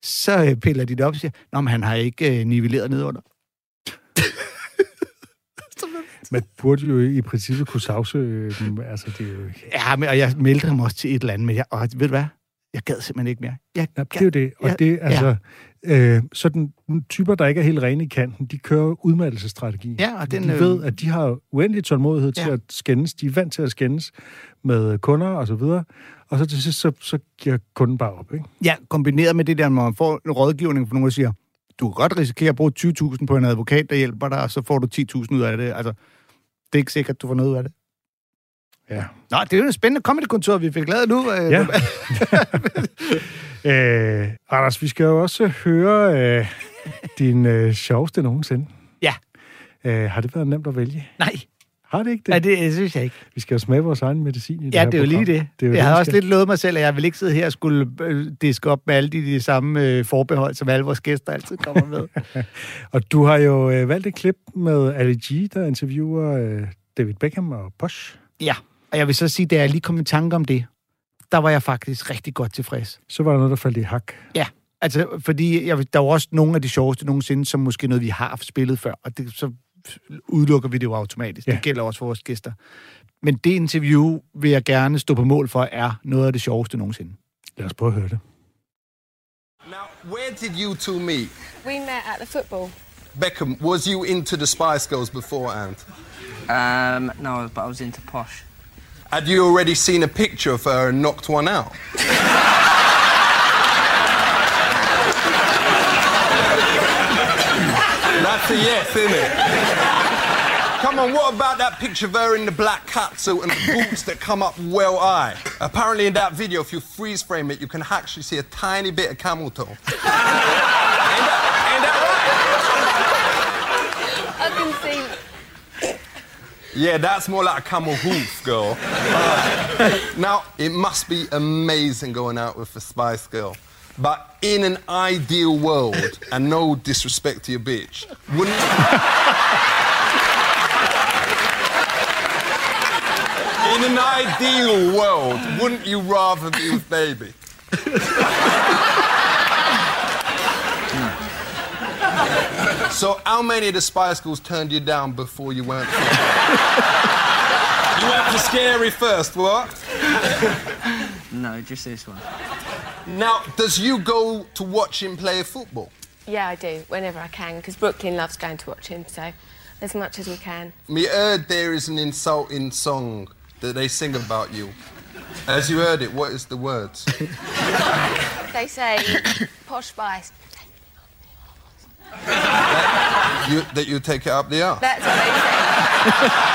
Så øh, piller de det op og siger, Nå, men han har ikke øh, nivelleret nedunder. (laughs) Man burde jo i princippet kunne sagsøge dem. Altså, det er jo. Ja, men, og jeg meldte ham også til et eller andet, men jeg, og ved du hvad? Jeg gad simpelthen ikke mere. Jeg, Ja, det er jo det. Og Ja, det, altså, øh, sådan typer, der ikke er helt rene i kanten, de kører udmattelsesstrategi. Ja, og den, de øh, ved, at de har uendelig tålmodighed til Ja. at skændes. De er vant til at skændes med kunder og så videre. Og så til sidst, så, så giver kunden bare op, ikke? Ja, kombineret med det der, når man får en rådgivning fra nogen, der siger, du kan godt risikere at bruge 20.000 på en advokat, der hjælper dig, og så får du 10.000 ud af det. Altså, det er ikke sikkert, du får noget ud af det. Ja. Nå, det er jo et spændende comedy-kontor, vi fik lavet nu. Øh, Ja. (laughs) øh, Anders, vi skal jo også høre øh, din øh, sjoveste nogensinde. Ja. Øh, har det været nemt at vælge? Nej, Har det ikke det? ja, det, synes jeg ikke. Vi skal jo smage vores egen medicin i det Ja, det er jo lige det. det jo jeg det, vi også lidt lovet mig selv, at jeg vil ikke sidde her og skulle øh, diske op med alle de, de samme øh, forbehold, som alle vores gæster altid kommer med. (laughs) Og du har jo øh, valgt et klip med Ali G, der interviewer øh, David Beckham og Posh. ja, og jeg vil så sige, da jeg lige kom i tanke om det, der var jeg faktisk rigtig godt tilfreds. Så var der noget, der faldt i hak. Ja, altså, fordi jeg, der var også nogle af de sjoveste nogensinde, som måske noget, vi har spillet før, og det, så udelukker vi det jo automatisk. Ja. Det gælder også for vores gæster. Men det interview vil jeg gerne stå på mål for, er noget af det sjoveste nogensinde. Lad os prøve at høre det. Now, where did you two meet? We met at the football. Beckham, was you into the Spice Girls beforehand? Um, no, but I was into posh. Had you already seen a picture of her and knocked one out? That's a yes, isn't it? Come on, what about that picture of her in the black catsuit and the boots that come up well high? Apparently, in that video, if you freeze frame it, you can actually see a tiny bit of camel toe. (laughs) ain't, that, ain't that right? I can see. Yeah, that's more like a camel hoof, girl. Alright. Now, it must be amazing going out with a Spice Girl. But in an ideal world, and no disrespect to your bitch, wouldn't in an ideal world, wouldn't you rather be with baby? So, how many of the Spice Girls turned you down before you went? For (laughs) you went for scary first, what? No, just this one. Now, does you go to watch him play football? Yeah, I do, whenever I can, because Brooklyn loves going to watch him, so as much as we can. Me heard there is an insulting song that they sing about you. As you heard it, what is the words? They say, (coughs) posh spice. You, that you take it up the arse. That's what they say. (laughs)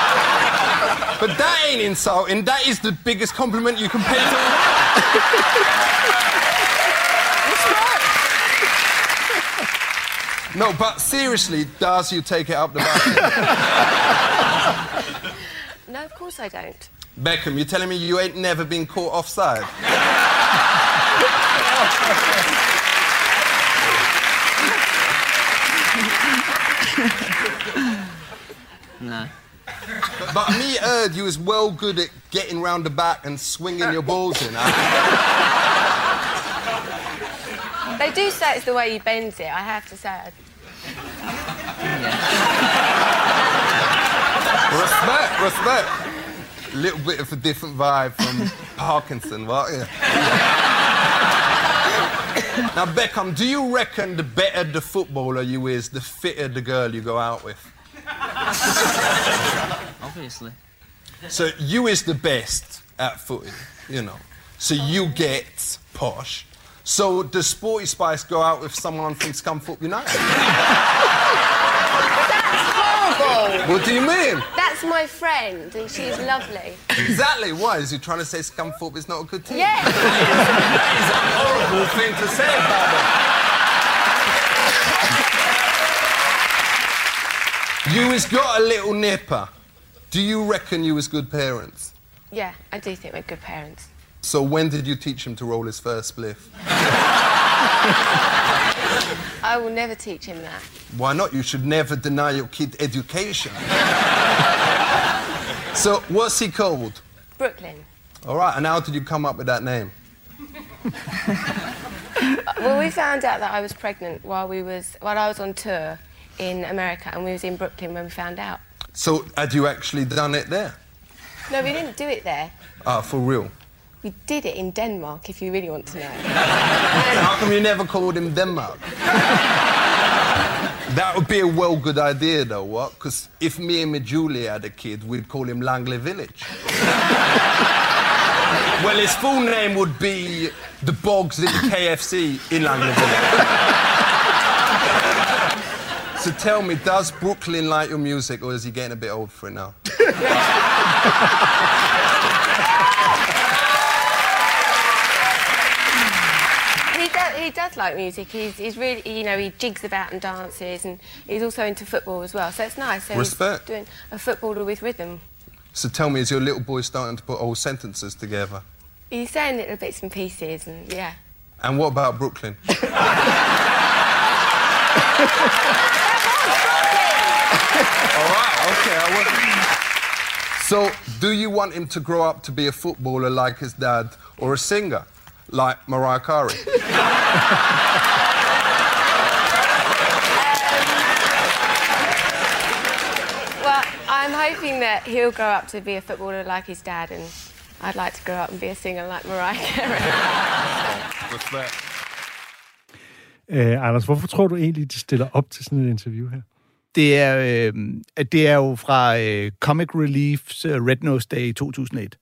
But that ain't insulting. That is the biggest compliment you can pay to. no, but seriously, does you take it up the butt? (laughs) No, of course I don't. Beckham, you're telling me you ain't never been caught offside? (laughs) No. But me heard you was well good at getting round the back and swinging your balls in. Huh? They do say it's the way he bends it, I have to say. I- Respect, respect. A little bit of a different vibe from Parkinson, what? Yeah. Now, Beckham, do you reckon the better the footballer you is, the fitter the girl you go out with? (laughs) Obviously. So you is the best at footy, you know. So you get posh. So does Sporty Spice go out with someone from Scunthorpe United? (laughs) (laughs) What do you mean? That's my friend, and she's lovely. Exactly. Why? Is he trying to say Scunthorpe is not a good team? Yes! horrible thing to say about them. You has got a little nipper. Do you reckon you was good parents? Yeah, I do think we're good parents. So when did you teach him to roll his first spliff? (laughs) I will never teach him that. Why not? You should never deny your kid education. (laughs) so what's he called? Brooklyn. All right, and how did you come up with that name? (laughs) Well, we found out that I was pregnant while we was while I was on tour in America, and we was in Brooklyn when we found out. So had you actually done it there? No, we didn't do it there. Ah, for real? We did it in Denmark, if you really want to know. How come you never called him Denmark? that would be a well good idea, though, what? Because if me and my Julie had a kid, we'd call him Langley Village. well, his full name would be the Bogs in KFC in Langley Village. so tell me, does Brooklyn like your music, or is he getting a bit old for it now? He does, like music. He's, he's really, you know, he jigs about and dances, and he's also into football as well. So it's nice. So Respect. He's doing a footballer with rhythm. So tell me, is your little boy starting to put whole sentences together? He's saying little bits and pieces, and yeah. And what about Brooklyn? (laughs) All right, okay. I want... So, do you want him to grow up to be a footballer like his dad or a singer like Mariah Carey? (laughs) Well, I'm hoping that he'll grow up to be a footballer like his dad, and I'd like to grow up and be a singer like Mariah Carey. (laughs) Respect. Øh, Anders, hvorfor tror du egentlig, de stiller op til sådan et interview her? Det er, øh, det er jo fra øh, Comic Relief's øh, Red Nose Day i 2001.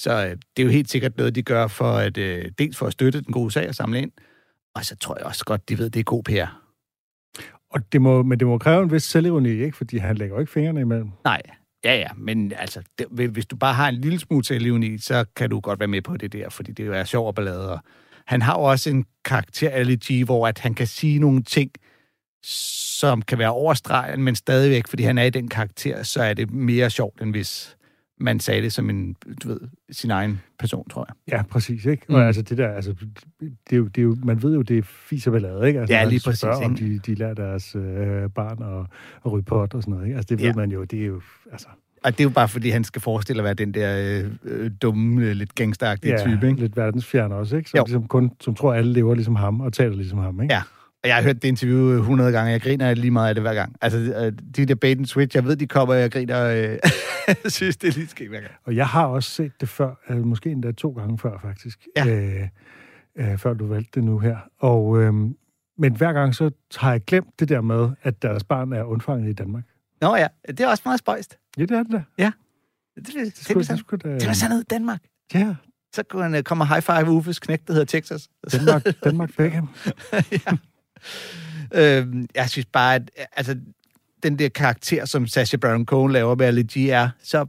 Så øh, det er jo helt sikkert noget, de gør for at øh, dels for at støtte den gode sag og samle ind. Og så tror jeg også godt, de ved, det er god PR. Og det må, men det må kræve en vis selvironi, ikke? Fordi han lægger jo ikke fingrene imellem. Nej, ja ja, men altså, det, hvis du bare har en lille smule til i, så kan du godt være med på det der, fordi det jo er sjov og ballade. Og han har jo også en karakter, Ali G, hvor at han kan sige nogle ting, som kan være overstregen, men stadigvæk, fordi han er i den karakter, så er det mere sjovt, end hvis man sagde det som en, du ved, sin egen person, tror jeg. Ja, præcis, ikke? Mm. Og altså det der, altså, det er jo, det er jo, man ved jo, det er fis og ballade, ikke? Altså, Ja, lige præcis, spørger, om de, de lærer deres øh, barn at, at ryge pot og sådan noget, ikke? Altså det ved Ja. man jo, det er jo, altså... Og det er jo bare, fordi han skal forestille at være den der øh, øh, dumme, øh, lidt gangsteragtige Ja, type, ikke? lidt verdensfjern også, ikke? Som, Jo. ligesom kun, som tror, alle lever ligesom ham og taler ligesom ham, ikke? Ja. Jeg har hørt det interview 100 gange. Jeg griner lige meget af det hver gang. Altså, øh, de der bait and switch, jeg ved, de kommer, og jeg griner. Øh, (laughs) jeg synes, det er lige sket hver gang. Og jeg har også set det før, altså måske endda to gange før, faktisk. Ja. Øh, øh, før du valgte det nu her. Og, øh, men hver gang så har jeg glemt det der med, at deres barn er undfanget i Danmark. Nå ja, det er også meget spøjst. Ja, det er det da. Det, det, det, Det det, skulle, det, det skulle da... det var sådan noget i Danmark. Ja, Så kunne han øh, komme og high five Uffes knægt, der hedder Texas. Danmark, Danmark Beckham. (laughs) øh, jeg synes bare, at altså, den der karakter, som Sacha Baron Cohen laver med G, er så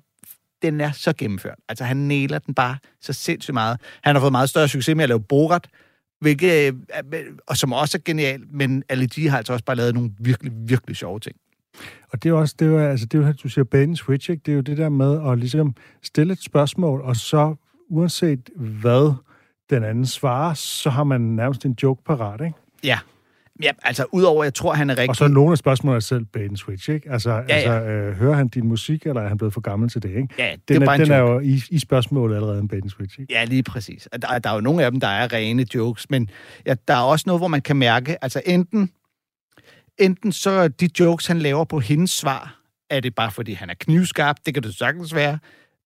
den er så gennemført. Altså, han næler den bare så sindssygt meget. Han har fået meget større succes med at lave Borat, hvilket, øh, og som også er genial, men G har altså også bare lavet nogle virkelig, virkelig sjove ting. Og det er jo også, det er jo, altså, det er jo, du siger and switch, ikke? Det er jo det der med at ligesom stille et spørgsmål, og så uanset hvad den anden svarer, så har man nærmest en joke parat, ikke? Ja. Ja, altså, udover, jeg tror, han er rigtig... Og så er nogle af spørgsmålene er selv bait and switch, ikke? Altså, ja, Ja, altså øh, hører han din musik, eller er han blevet for gammel til det, ikke? Ja, det Den, er er, bare en den er jo i, i spørgsmålet allerede en bait and switch, ikke? Ja, lige præcis. Og Der, der er jo nogle af dem, der er rene jokes, men ja, der er også noget, hvor man kan mærke, altså enten, enten så er de jokes, han laver på hendes svar, er det bare fordi, han er knivskarp, det kan det sagtens være,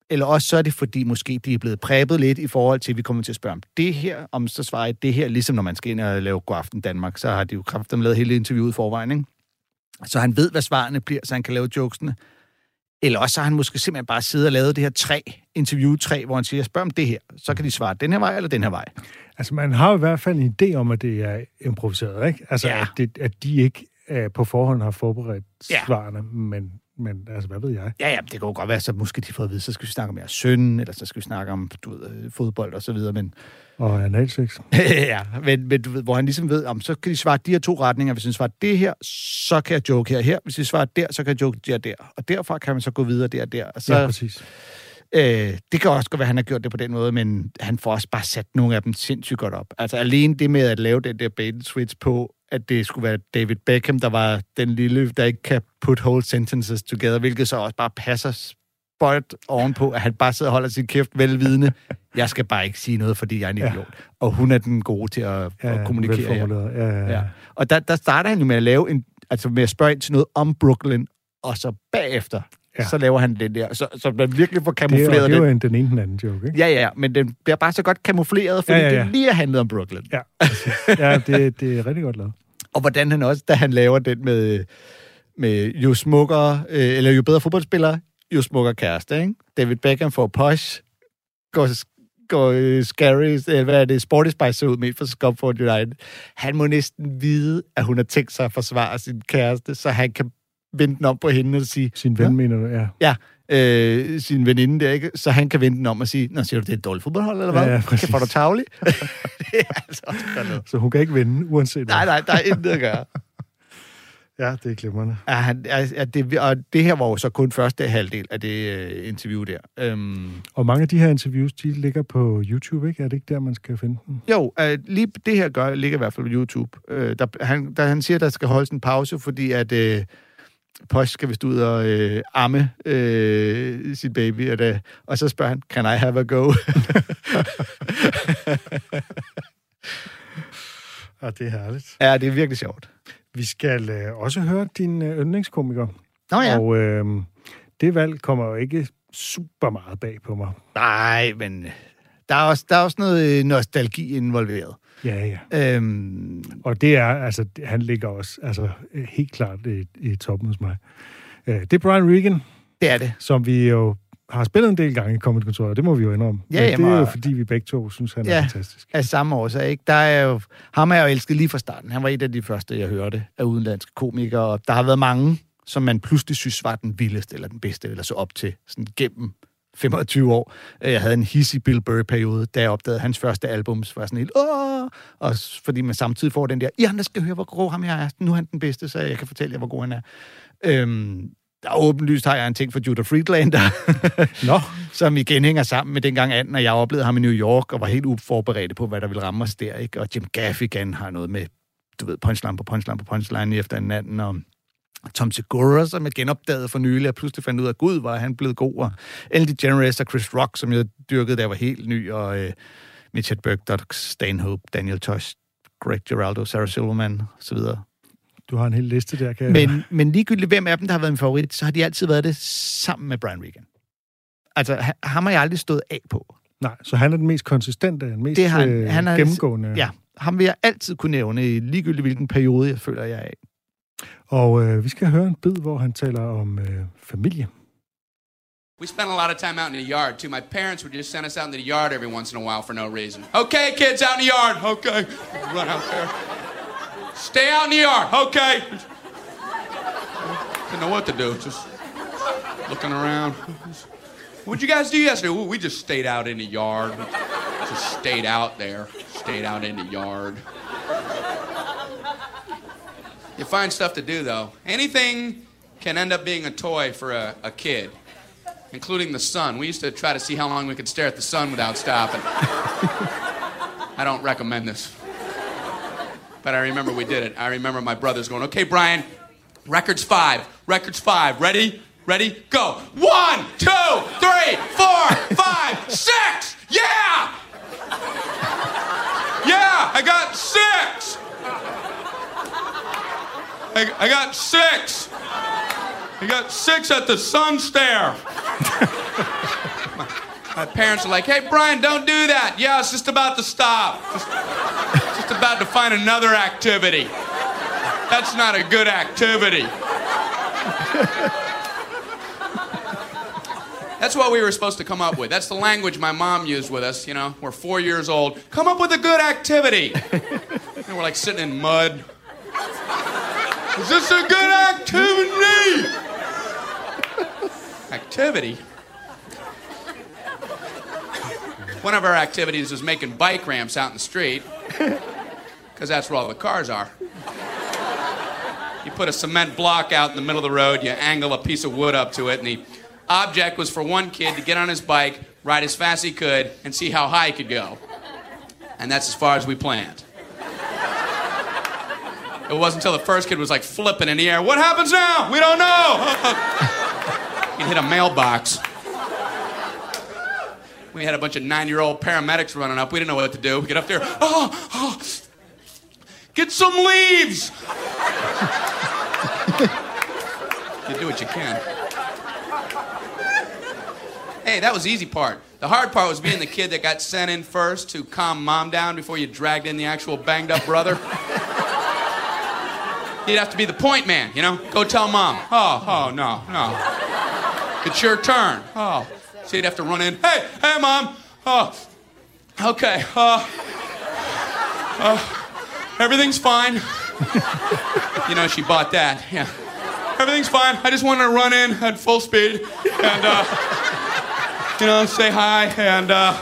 eller også så er det fordi, måske de er blevet præbet lidt i forhold til, at vi kommer til at spørge om det her, om så svarer jeg det her, ligesom når man skal ind og lave God Aften Danmark, så har de jo kraftigt lavet hele interviewet i forvejen, ikke? Så han ved, hvad svarene bliver, så han kan lave jokesene. Eller også har han måske simpelthen bare siddet og lavet det her tre, interview tre, hvor han siger, spørg om det her. Så kan de svare den her vej eller den her vej. Altså, man har i hvert fald en idé om, at det er improviseret, ikke? Altså, Ja. at, det, at de ikke uh, på forhånd har forberedt Ja. svarene, men, men altså, hvad ved jeg? Ja, ja, det kan jo godt være, så måske de får at vide, så skal vi snakke om jeres søn, eller så skal vi snakke om du ved, øh, fodbold og så videre, men, Og analsex. (laughs) ja, men, men du ved, hvor han ligesom ved, om så kan de svare de her to retninger. Hvis de svarer det her, så kan jeg joke her her. Hvis de svarer der, så kan jeg joke der der. Og derfra kan man så gå videre der og der. Og så, Ja, præcis. Øh, det kan også godt være, at han har gjort det på den måde, men han får også bare sat nogle af dem sindssygt godt op. Altså alene det med at lave den der bait switch på, at det skulle være David Beckham, der var den lille, der ikke kan put whole sentences together, hvilket så også bare passer spøjt ovenpå, at han bare sidder og holder sin kæft velvidende. Jeg skal bare ikke sige noget, fordi jeg er en Ja. idiot. Og hun er den gode til at, Ja, at kommunikere. Ja, ja, ja. Ja. Og der, der starter han jo med at lave en, altså med at spørge ind til noget om Brooklyn, og så bagefter, Ja. ja. så laver han den der. Så, så man virkelig får Det, er, kamufleret det er den. jo en, den ene den anden joke, ikke? Ja, ja, men den bliver bare så godt kamufleret, fordi Ja, ja, ja, ja, ja. ja. det lige er handlet om Brooklyn. Ja, ja det, det er rigtig godt lavet. Og hvordan han også, da han laver den med, med jo smukkere, øh, eller jo bedre fodboldspiller, jo smukkere kæreste, ikke? David Beckham får posh, går, går øh, scary, eller hvad er det, Sporty Spice ud med for Scotford United. Han må næsten vide, at hun har tænkt sig at forsvare sin kæreste, så han kan vende den om på hende og sige, Sin ven, mener du? Ja. ja, øh, sin veninde der, ikke? Så han kan vende den om og sige, Nå, siger du, det er et dårligt fodboldhold, eller hvad? Ja, ja, kan præcis. få dig tavlig? det er altså også godt noget. Så hun kan ikke vinde, uanset hvad. Nej, nej, der er intet at gøre. (laughs) Ja, det er glimrende. Ja, han, er det, og det her var jo så kun første halvdel af det øh, interview der. Øhm, Og mange af de her interviews, de ligger på YouTube, ikke? Er det ikke der, man skal finde dem? jo, øh, lige det her gør, ligger i hvert fald på YouTube. Øh, der, han, der, han siger, der skal holdes en pause, fordi at øh, Posh skal vist ud og øh, amme øh, sit baby, og, det, og så spørger han, can I have a go? Ja, (laughs) det er herligt. ja, det er virkelig sjovt. Vi skal øh, også høre din øh, yndlingskomiker. Nå ja. Og øh, det valg kommer jo ikke super meget bag på mig. Nej, men der er, også, der er også noget øh, nostalgi involveret. Ja, ja. Øhm, Og det er, altså, han ligger også altså, øh, helt klart i, i toppen hos mig. Øh, det er Brian Regan, det er det. som vi jo har spillet en del gange i Comedy Kontoret. Det må vi jo indrømme. Ja, Men jamen, det er jo og- fordi, vi begge to synes, han er Ja. fantastisk. af samme årsag. Ikke? Der er jo, ham har jeg jo elsket lige fra starten. Han var et af de første, jeg hørte af udenlandske komikere. Og der har været mange, som man pludselig synes var den vildeste eller den bedste, eller så op til sådan gennem 25 år. Øh, Jeg havde en hissig Bill Burr-periode, da jeg opdagede hans første album, så var jeg sådan helt, åh! Og fordi man samtidig får den der, I andre skal høre, hvor god ham jeg er. Nu er han den bedste, så jeg kan fortælle jer, hvor god han er. Øhm, der er åbenlyst har jeg en ting for Judah Friedlander. Nå, (laughs) som igen hænger sammen med dengang anden, og jeg oplevede ham i New York, og var helt uforberedt på, hvad der ville ramme os der, ikke? Og Jim Gaffigan har noget med, du ved, punchline på punchline på punchline efter en anden, og Tom Segura, som jeg genopdagede for nylig, og pludselig fandt ud af, gud, var han blevet god, og Ellen DeGeneres og Chris Rock, som jeg dyrkede, da jeg var helt ny, og øh, Mitch Hedberg, Doug Stanhope, Daniel Tosh, Greg Giraldo, Sarah Silverman, osv. Du har en hel liste der, kan jeg Men, men ligegyldigt, hvem af dem, der har været min favorit, så har de altid været det sammen med Brian Regan. Altså, ha- ham har jeg aldrig stået af på. Nej, så han er den mest konsistente, den mest Det har han. øh, Han er- gennemgående. Ja, ham vil jeg altid kunne nævne, ligegyldigt hvilken periode, jeg føler, jeg er i. Og øh, vi skal høre en bid, hvor han taler om øh, familie. We spent a lot of time out in the yard too. My parents would just send us out into the yard every once in a while for no reason. Okay, kids, out in the yard. Okay, run out there. Stay out in the yard. Okay. Didn't know what to do. Just looking around. What'd you guys do yesterday? Ooh, we just stayed out in the yard. Just stayed out there. Stayed out in the yard. You find stuff to do though. Anything can end up being a toy for a, a kid including the sun. We used to try to see how long we could stare at the sun without stopping. I don't recommend this. But I remember we did it. I remember my brothers going, okay, Brian, records five, records five. Ready? Ready? Go. One, two, three, four, five, six. Yeah! Yeah, I got six. I, I got six. I got six at the sun stare. (laughs) my, parents are like, hey, Brian, don't do that. Yeah, it's just about to stop. Just, just about to find another activity. That's not a good activity. That's what we were supposed to come up with. That's the language my mom used with us, you know. We're four years old. Come up with a good activity. And we're like sitting in mud. Is this a good activity? Activity? One of our activities was making bike ramps out in the street, because that's where all the cars are. You put a cement block out in the middle of the road, you angle a piece of wood up to it, and the object was for one kid to get on his bike, ride as fast as he could, and see how high he could go. And that's as far as we planned. It wasn't until the first kid was like flipping in the air. What happens now? We don't know. (laughs) He hit a mailbox. We had a bunch of nine-year-old paramedics running up. We didn't know what to do. We get up there. Oh, oh get some leaves. (laughs) you do what you can. Hey, that was the easy part. The hard part was being the kid that got sent in first to calm mom down before you dragged in the actual banged up brother. (laughs) You'd have to be the point man, you know? Go tell mom. Oh, oh, no, no. It's your turn. Oh. So you'd have to run in. Hey, hey, mom. Oh, okay. Uh, uh, everything's fine. (laughs) you know, she bought that. Yeah. Everything's fine. I just wanted to run in at full speed and, uh, you know, say hi and, uh,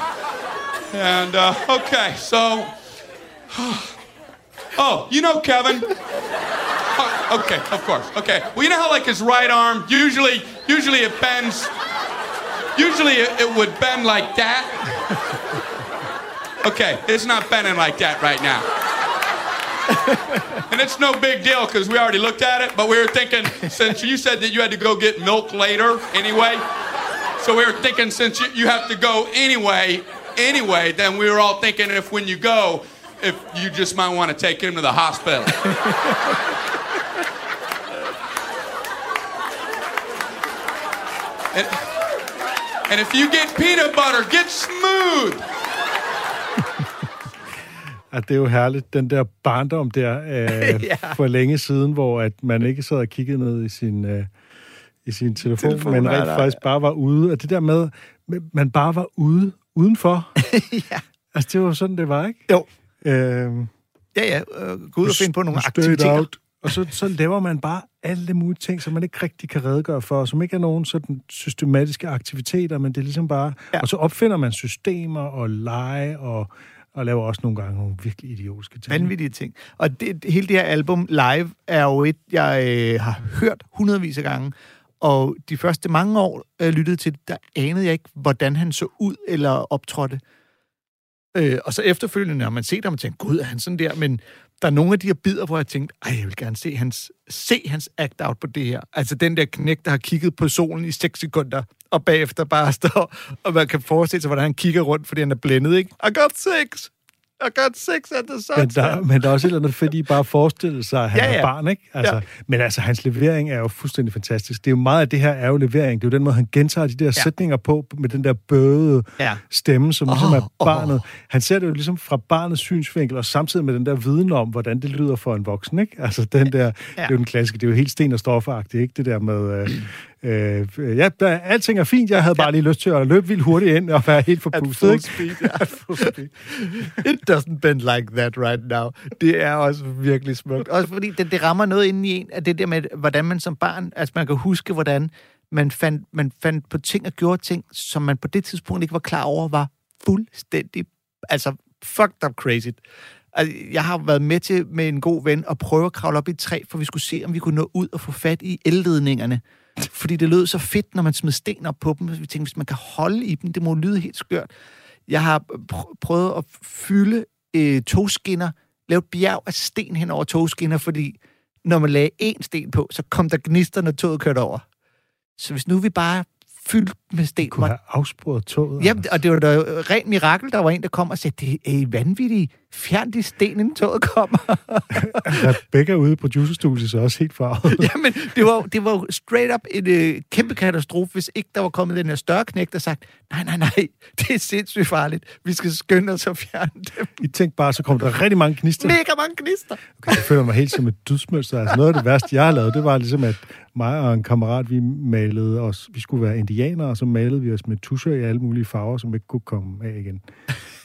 and, uh, okay, so, (sighs) oh, you know Kevin. Okay, of course. Okay. Well, you know how like his right arm usually, usually it bends. Usually it, it would bend like that. Okay, it's not bending like that right now. and it's no big deal because we already looked at it. But we were thinking since you said that you had to go get milk later anyway, so we were thinking since you, you have to go anyway, anyway, then we were all thinking if when you go, if you just might want to take him to the hospital. And, and if you get peanut butter, get smooth. At det er jo herligt, den der barndom der øh, (laughs) Ja. for længe siden, hvor at man ikke sad og kiggede ned i sin, øh, i sin telefon, Telefon, men rent faktisk bare var ude. Og det der med, man bare var ude, udenfor. (laughs) ja. Altså, det var sådan, det var, ikke? Jo. Øh, Ja, ja. Øh, gå ud og finde på nogle aktiviteter. out. Og så, så laver man bare alle mulige ting, som man ikke rigtig kan redegøre for, som ikke er nogen sådan systematiske aktiviteter, men det er ligesom bare... Ja. Og så opfinder man systemer og lege, og, og laver også nogle gange nogle virkelig idiotiske ting. Vanvittige ting. Og det, hele det her album live er jo et, jeg øh, har hørt hundredvis af gange. Og de første mange år, jeg lyttede til det, der anede jeg ikke, hvordan han så ud eller optrådte. Øh, og så efterfølgende, når man ser ham og tænker, gud, er han sådan der? Men der er nogle af de her bidder, hvor jeg tænkte, ej, jeg vil gerne se hans, se hans act-out på det her. Altså den der knæk, der har kigget på solen i 6 sekunder, og bagefter bare (laughs) står, og man kan forestille sig, hvordan han kigger rundt, fordi han er blændet, ikke? I got six! I got six at the Men sunset. der, men der er også et eller andet fedt i bare at forestille sig, at han Ja, ja, er barn, ikke? Altså, Ja. Men altså, hans levering er jo fuldstændig fantastisk. Det er jo meget af det her er jo levering. Det er jo den måde, han gentager de der ja. sætninger på, med den der bøde Ja. stemme, som ligesom Åh, er barnet. Han ser det jo ligesom fra barnets synsvinkel, og samtidig med den der viden om, hvordan det lyder for en voksen, ikke? Altså, den der, ja. det er jo den klassiske, det er jo helt sten og stofferagtigt, ikke? Det der med... Øh, øh, ja, der, alting er fint. Jeg havde bare lige lyst til at løbe vildt hurtigt ind og være helt forpustet. full ikke? speed, ja. (laughs) At full speed. It doesn't bend like that right now. Det er også virkelig smukt. Også fordi det, det rammer noget inde i en, af det der med, hvordan man som barn, altså man kan huske, hvordan man fandt, man fandt på ting og gjorde ting, som man på det tidspunkt ikke var klar over, var fuldstændig, altså fucked up crazy. Altså, jeg har været med til med en god ven at prøve at kravle op i et træ, for vi skulle se, om vi kunne nå ud og få fat i elledningerne. Fordi det lød så fedt, når man smed sten op på dem. Vi tænkte, hvis man kan holde i dem, det må lyde helt skørt. Jeg har pr- prøvet at fylde øh, togskinner, lave et bjerg af sten hen over togskinner, fordi når man lagde én sten på, så kom der gnister, når toget kørte over. Så hvis nu vi bare fyldt med sten... Kunne have afsporet toget. Jamen, og det var da rent mirakel, der var en, der kom og sagde, det er I vanvittigt. Fjern de sten, inden toget kommer. (laughs) Rebecca ude i producerstudiet så også helt farvet. (laughs) Jamen, det var, det var straight up en øh, kæmpe katastrofe, hvis ikke der var kommet den her større knæk, der sagt, nej, nej, nej, det er sindssygt farligt. Vi skal skynde os at fjerne dem. I tænkte bare, så kom der rigtig mange gnister. Mega mange gnister. Okay, jeg føler mig helt som et dødsmønster. Altså noget af det værste, jeg har lavet, det var ligesom, at mig og en kammerat, vi malede os, vi skulle være indianere, og så malede vi os med tuscher i alle mulige farver, som ikke kunne komme af igen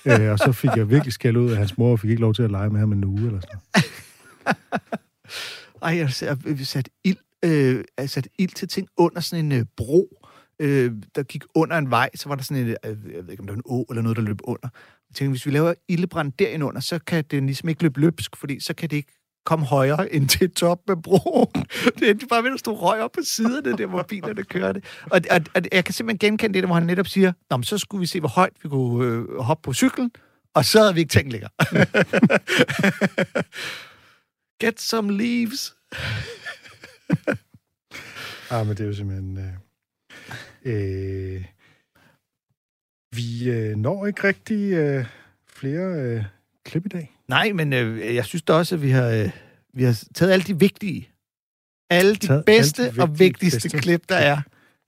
øh, og så fik jeg virkelig skæld ud af hans mor, og fik ikke lov til at lege med ham en uge eller sådan. Ej, jeg har sat ild, øh, jeg sat ild til ting under sådan en øh, bro, øh, der gik under en vej, så var der sådan en, øh, jeg ved ikke, om det var en å eller noget, der løb under. Jeg tænkte, hvis vi laver ildebrand derinde under, så kan det ligesom ikke løbe løbsk, fordi så kan det ikke kom højere end til top med broen. (laughs) Det endte bare ved at stå røg op på siderne, der hvor bilerne kørte. Og, og, og jeg kan simpelthen genkende det, der, hvor han netop siger, Nå, men så skulle vi se, hvor højt vi kunne øh, hoppe på cyklen, og så havde vi ikke tænkt længere. (laughs) Get some leaves. (laughs) Ah, men det er jo simpelthen... Øh, øh, vi øh, når ikke rigtig øh, flere øh, klip i dag. Nej, men øh, jeg synes da også, at vi har, øh, vi har taget alle de vigtige, alle de Taget bedste alle de og vigtige, vigtigste bedste. klip, der er.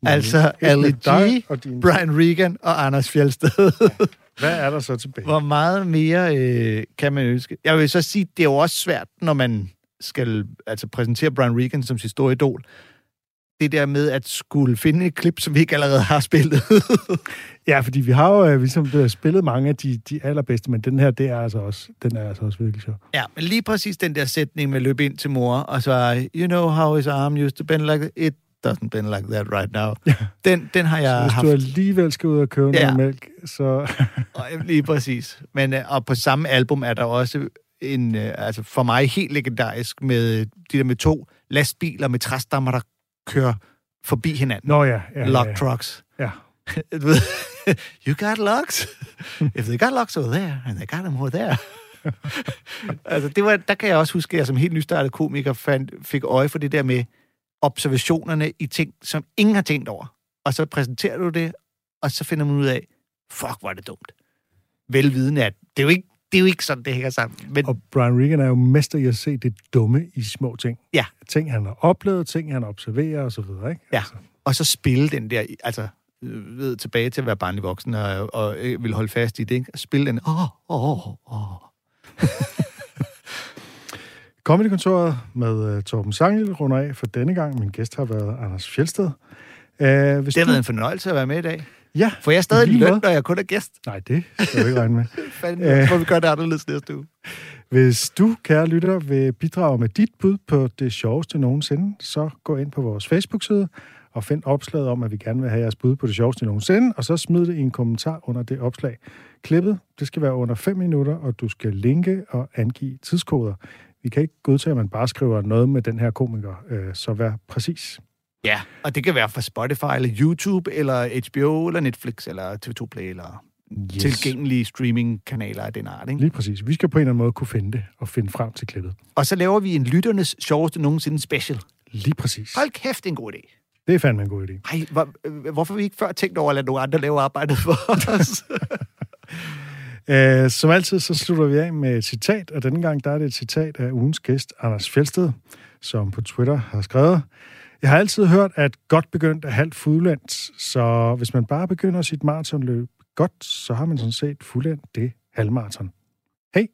Altså Ali G, og din- Brian Regan og Anders Fjeldsted. Hvad er der så tilbage? Hvor meget mere øh, kan man ønske? Jeg vil så sige, det er jo også svært, når man skal altså, præsentere Brian Regan som sit store idol. Det der med at skulle finde et klip, som vi ikke allerede har spillet. (laughs) Ja, fordi vi har jo øh, ligesom øh, spillet mange af de, de allerbedste, men den her, det er altså også, den er altså også virkelig sjov. Ja, men lige præcis den der sætning med løb ind til mor, og så, you know how his arm used to bend like? It doesn't bend like that right now. Ja. Den, den har jeg Så hvis haft. du alligevel skal ud og købe Ja. noget mælk, så... (laughs) Og, lige præcis. Men, øh, og på samme album er der også en, øh, altså for mig helt legendarisk, med de der med to lastbiler med træstammer, der kører forbi hinanden. Nå ja. ja Lock ja, trucks. Ja. (laughs) Du ved, (laughs) you got locks? (laughs) If they got locks over there, and they got them over there. altså, det var, der kan jeg også huske, at jeg som helt nystartet komiker fandt, fik øje for det der med observationerne i ting, som ingen har tænkt over. Og så præsenterer du det, og så finder man ud af, fuck, hvor er det dumt. Velvidende, at det er jo ikke, det er jo ikke sådan, det hænger sammen. Men Og Brian Regan er jo mester i at se det dumme i små ting. Ja. Ting, han har oplevet, ting, han observerer og så videre, ikke? Ja, Altså, og så spille den der, altså, øh, ved, tilbage til at være barnlig voksen og, og øh, vil holde fast i det, ikke? Spille den, åh, åh, åh. (laughs) Comedykontoret med uh, Torben Sangel runder af for denne gang. Min gæst har været Anders Fjeldsted. Uh, hvis Det har du... været en fornøjelse at være med i dag. Ja, For jeg er stadig løn, når jeg kun er gæst. Nej, det skal du ikke regne med. (laughs) Fanden, jeg tror, vi gør det anderledes næste uge. Hvis du, kære lytter, vil bidrage med dit bud på det sjoveste nogensinde, så gå ind på vores Facebook-side og find opslaget om, at vi gerne vil have jeres bud på det sjoveste nogensinde, og så smid det i en kommentar under det opslag. Klippet, det skal være under 5 minutter, og du skal linke og angive tidskoder. Vi kan ikke godtage, at man bare skriver noget med den her komiker, øh, så vær præcis. Ja, og det kan være fra Spotify, eller YouTube, eller HBO, eller Netflix, eller TV2 Play, eller yes. tilgængelige streamingkanaler af den art. Ikke? Lige præcis. Vi skal på en eller anden måde kunne finde det og finde frem til klippet. Og så laver vi en lytternes sjoveste nogensinde special. Lige præcis. Hold kæft, det er en god idé. Det er fandme en god idé. Ej, hvor, øh, hvorfor har vi ikke før tænkt over at lade nogle andre lave arbejdet for (laughs) os? Uh, (laughs) som altid, så slutter vi af med et citat, og denne gang der er det et citat af ugens gæst, Anders Fjeldsted, som på Twitter har skrevet, jeg har altid hørt, at godt begyndt er halvt fuldendt, så hvis man bare begynder sit maratonløb godt, så har man sådan set fuldendt det halvmaraton. Hej!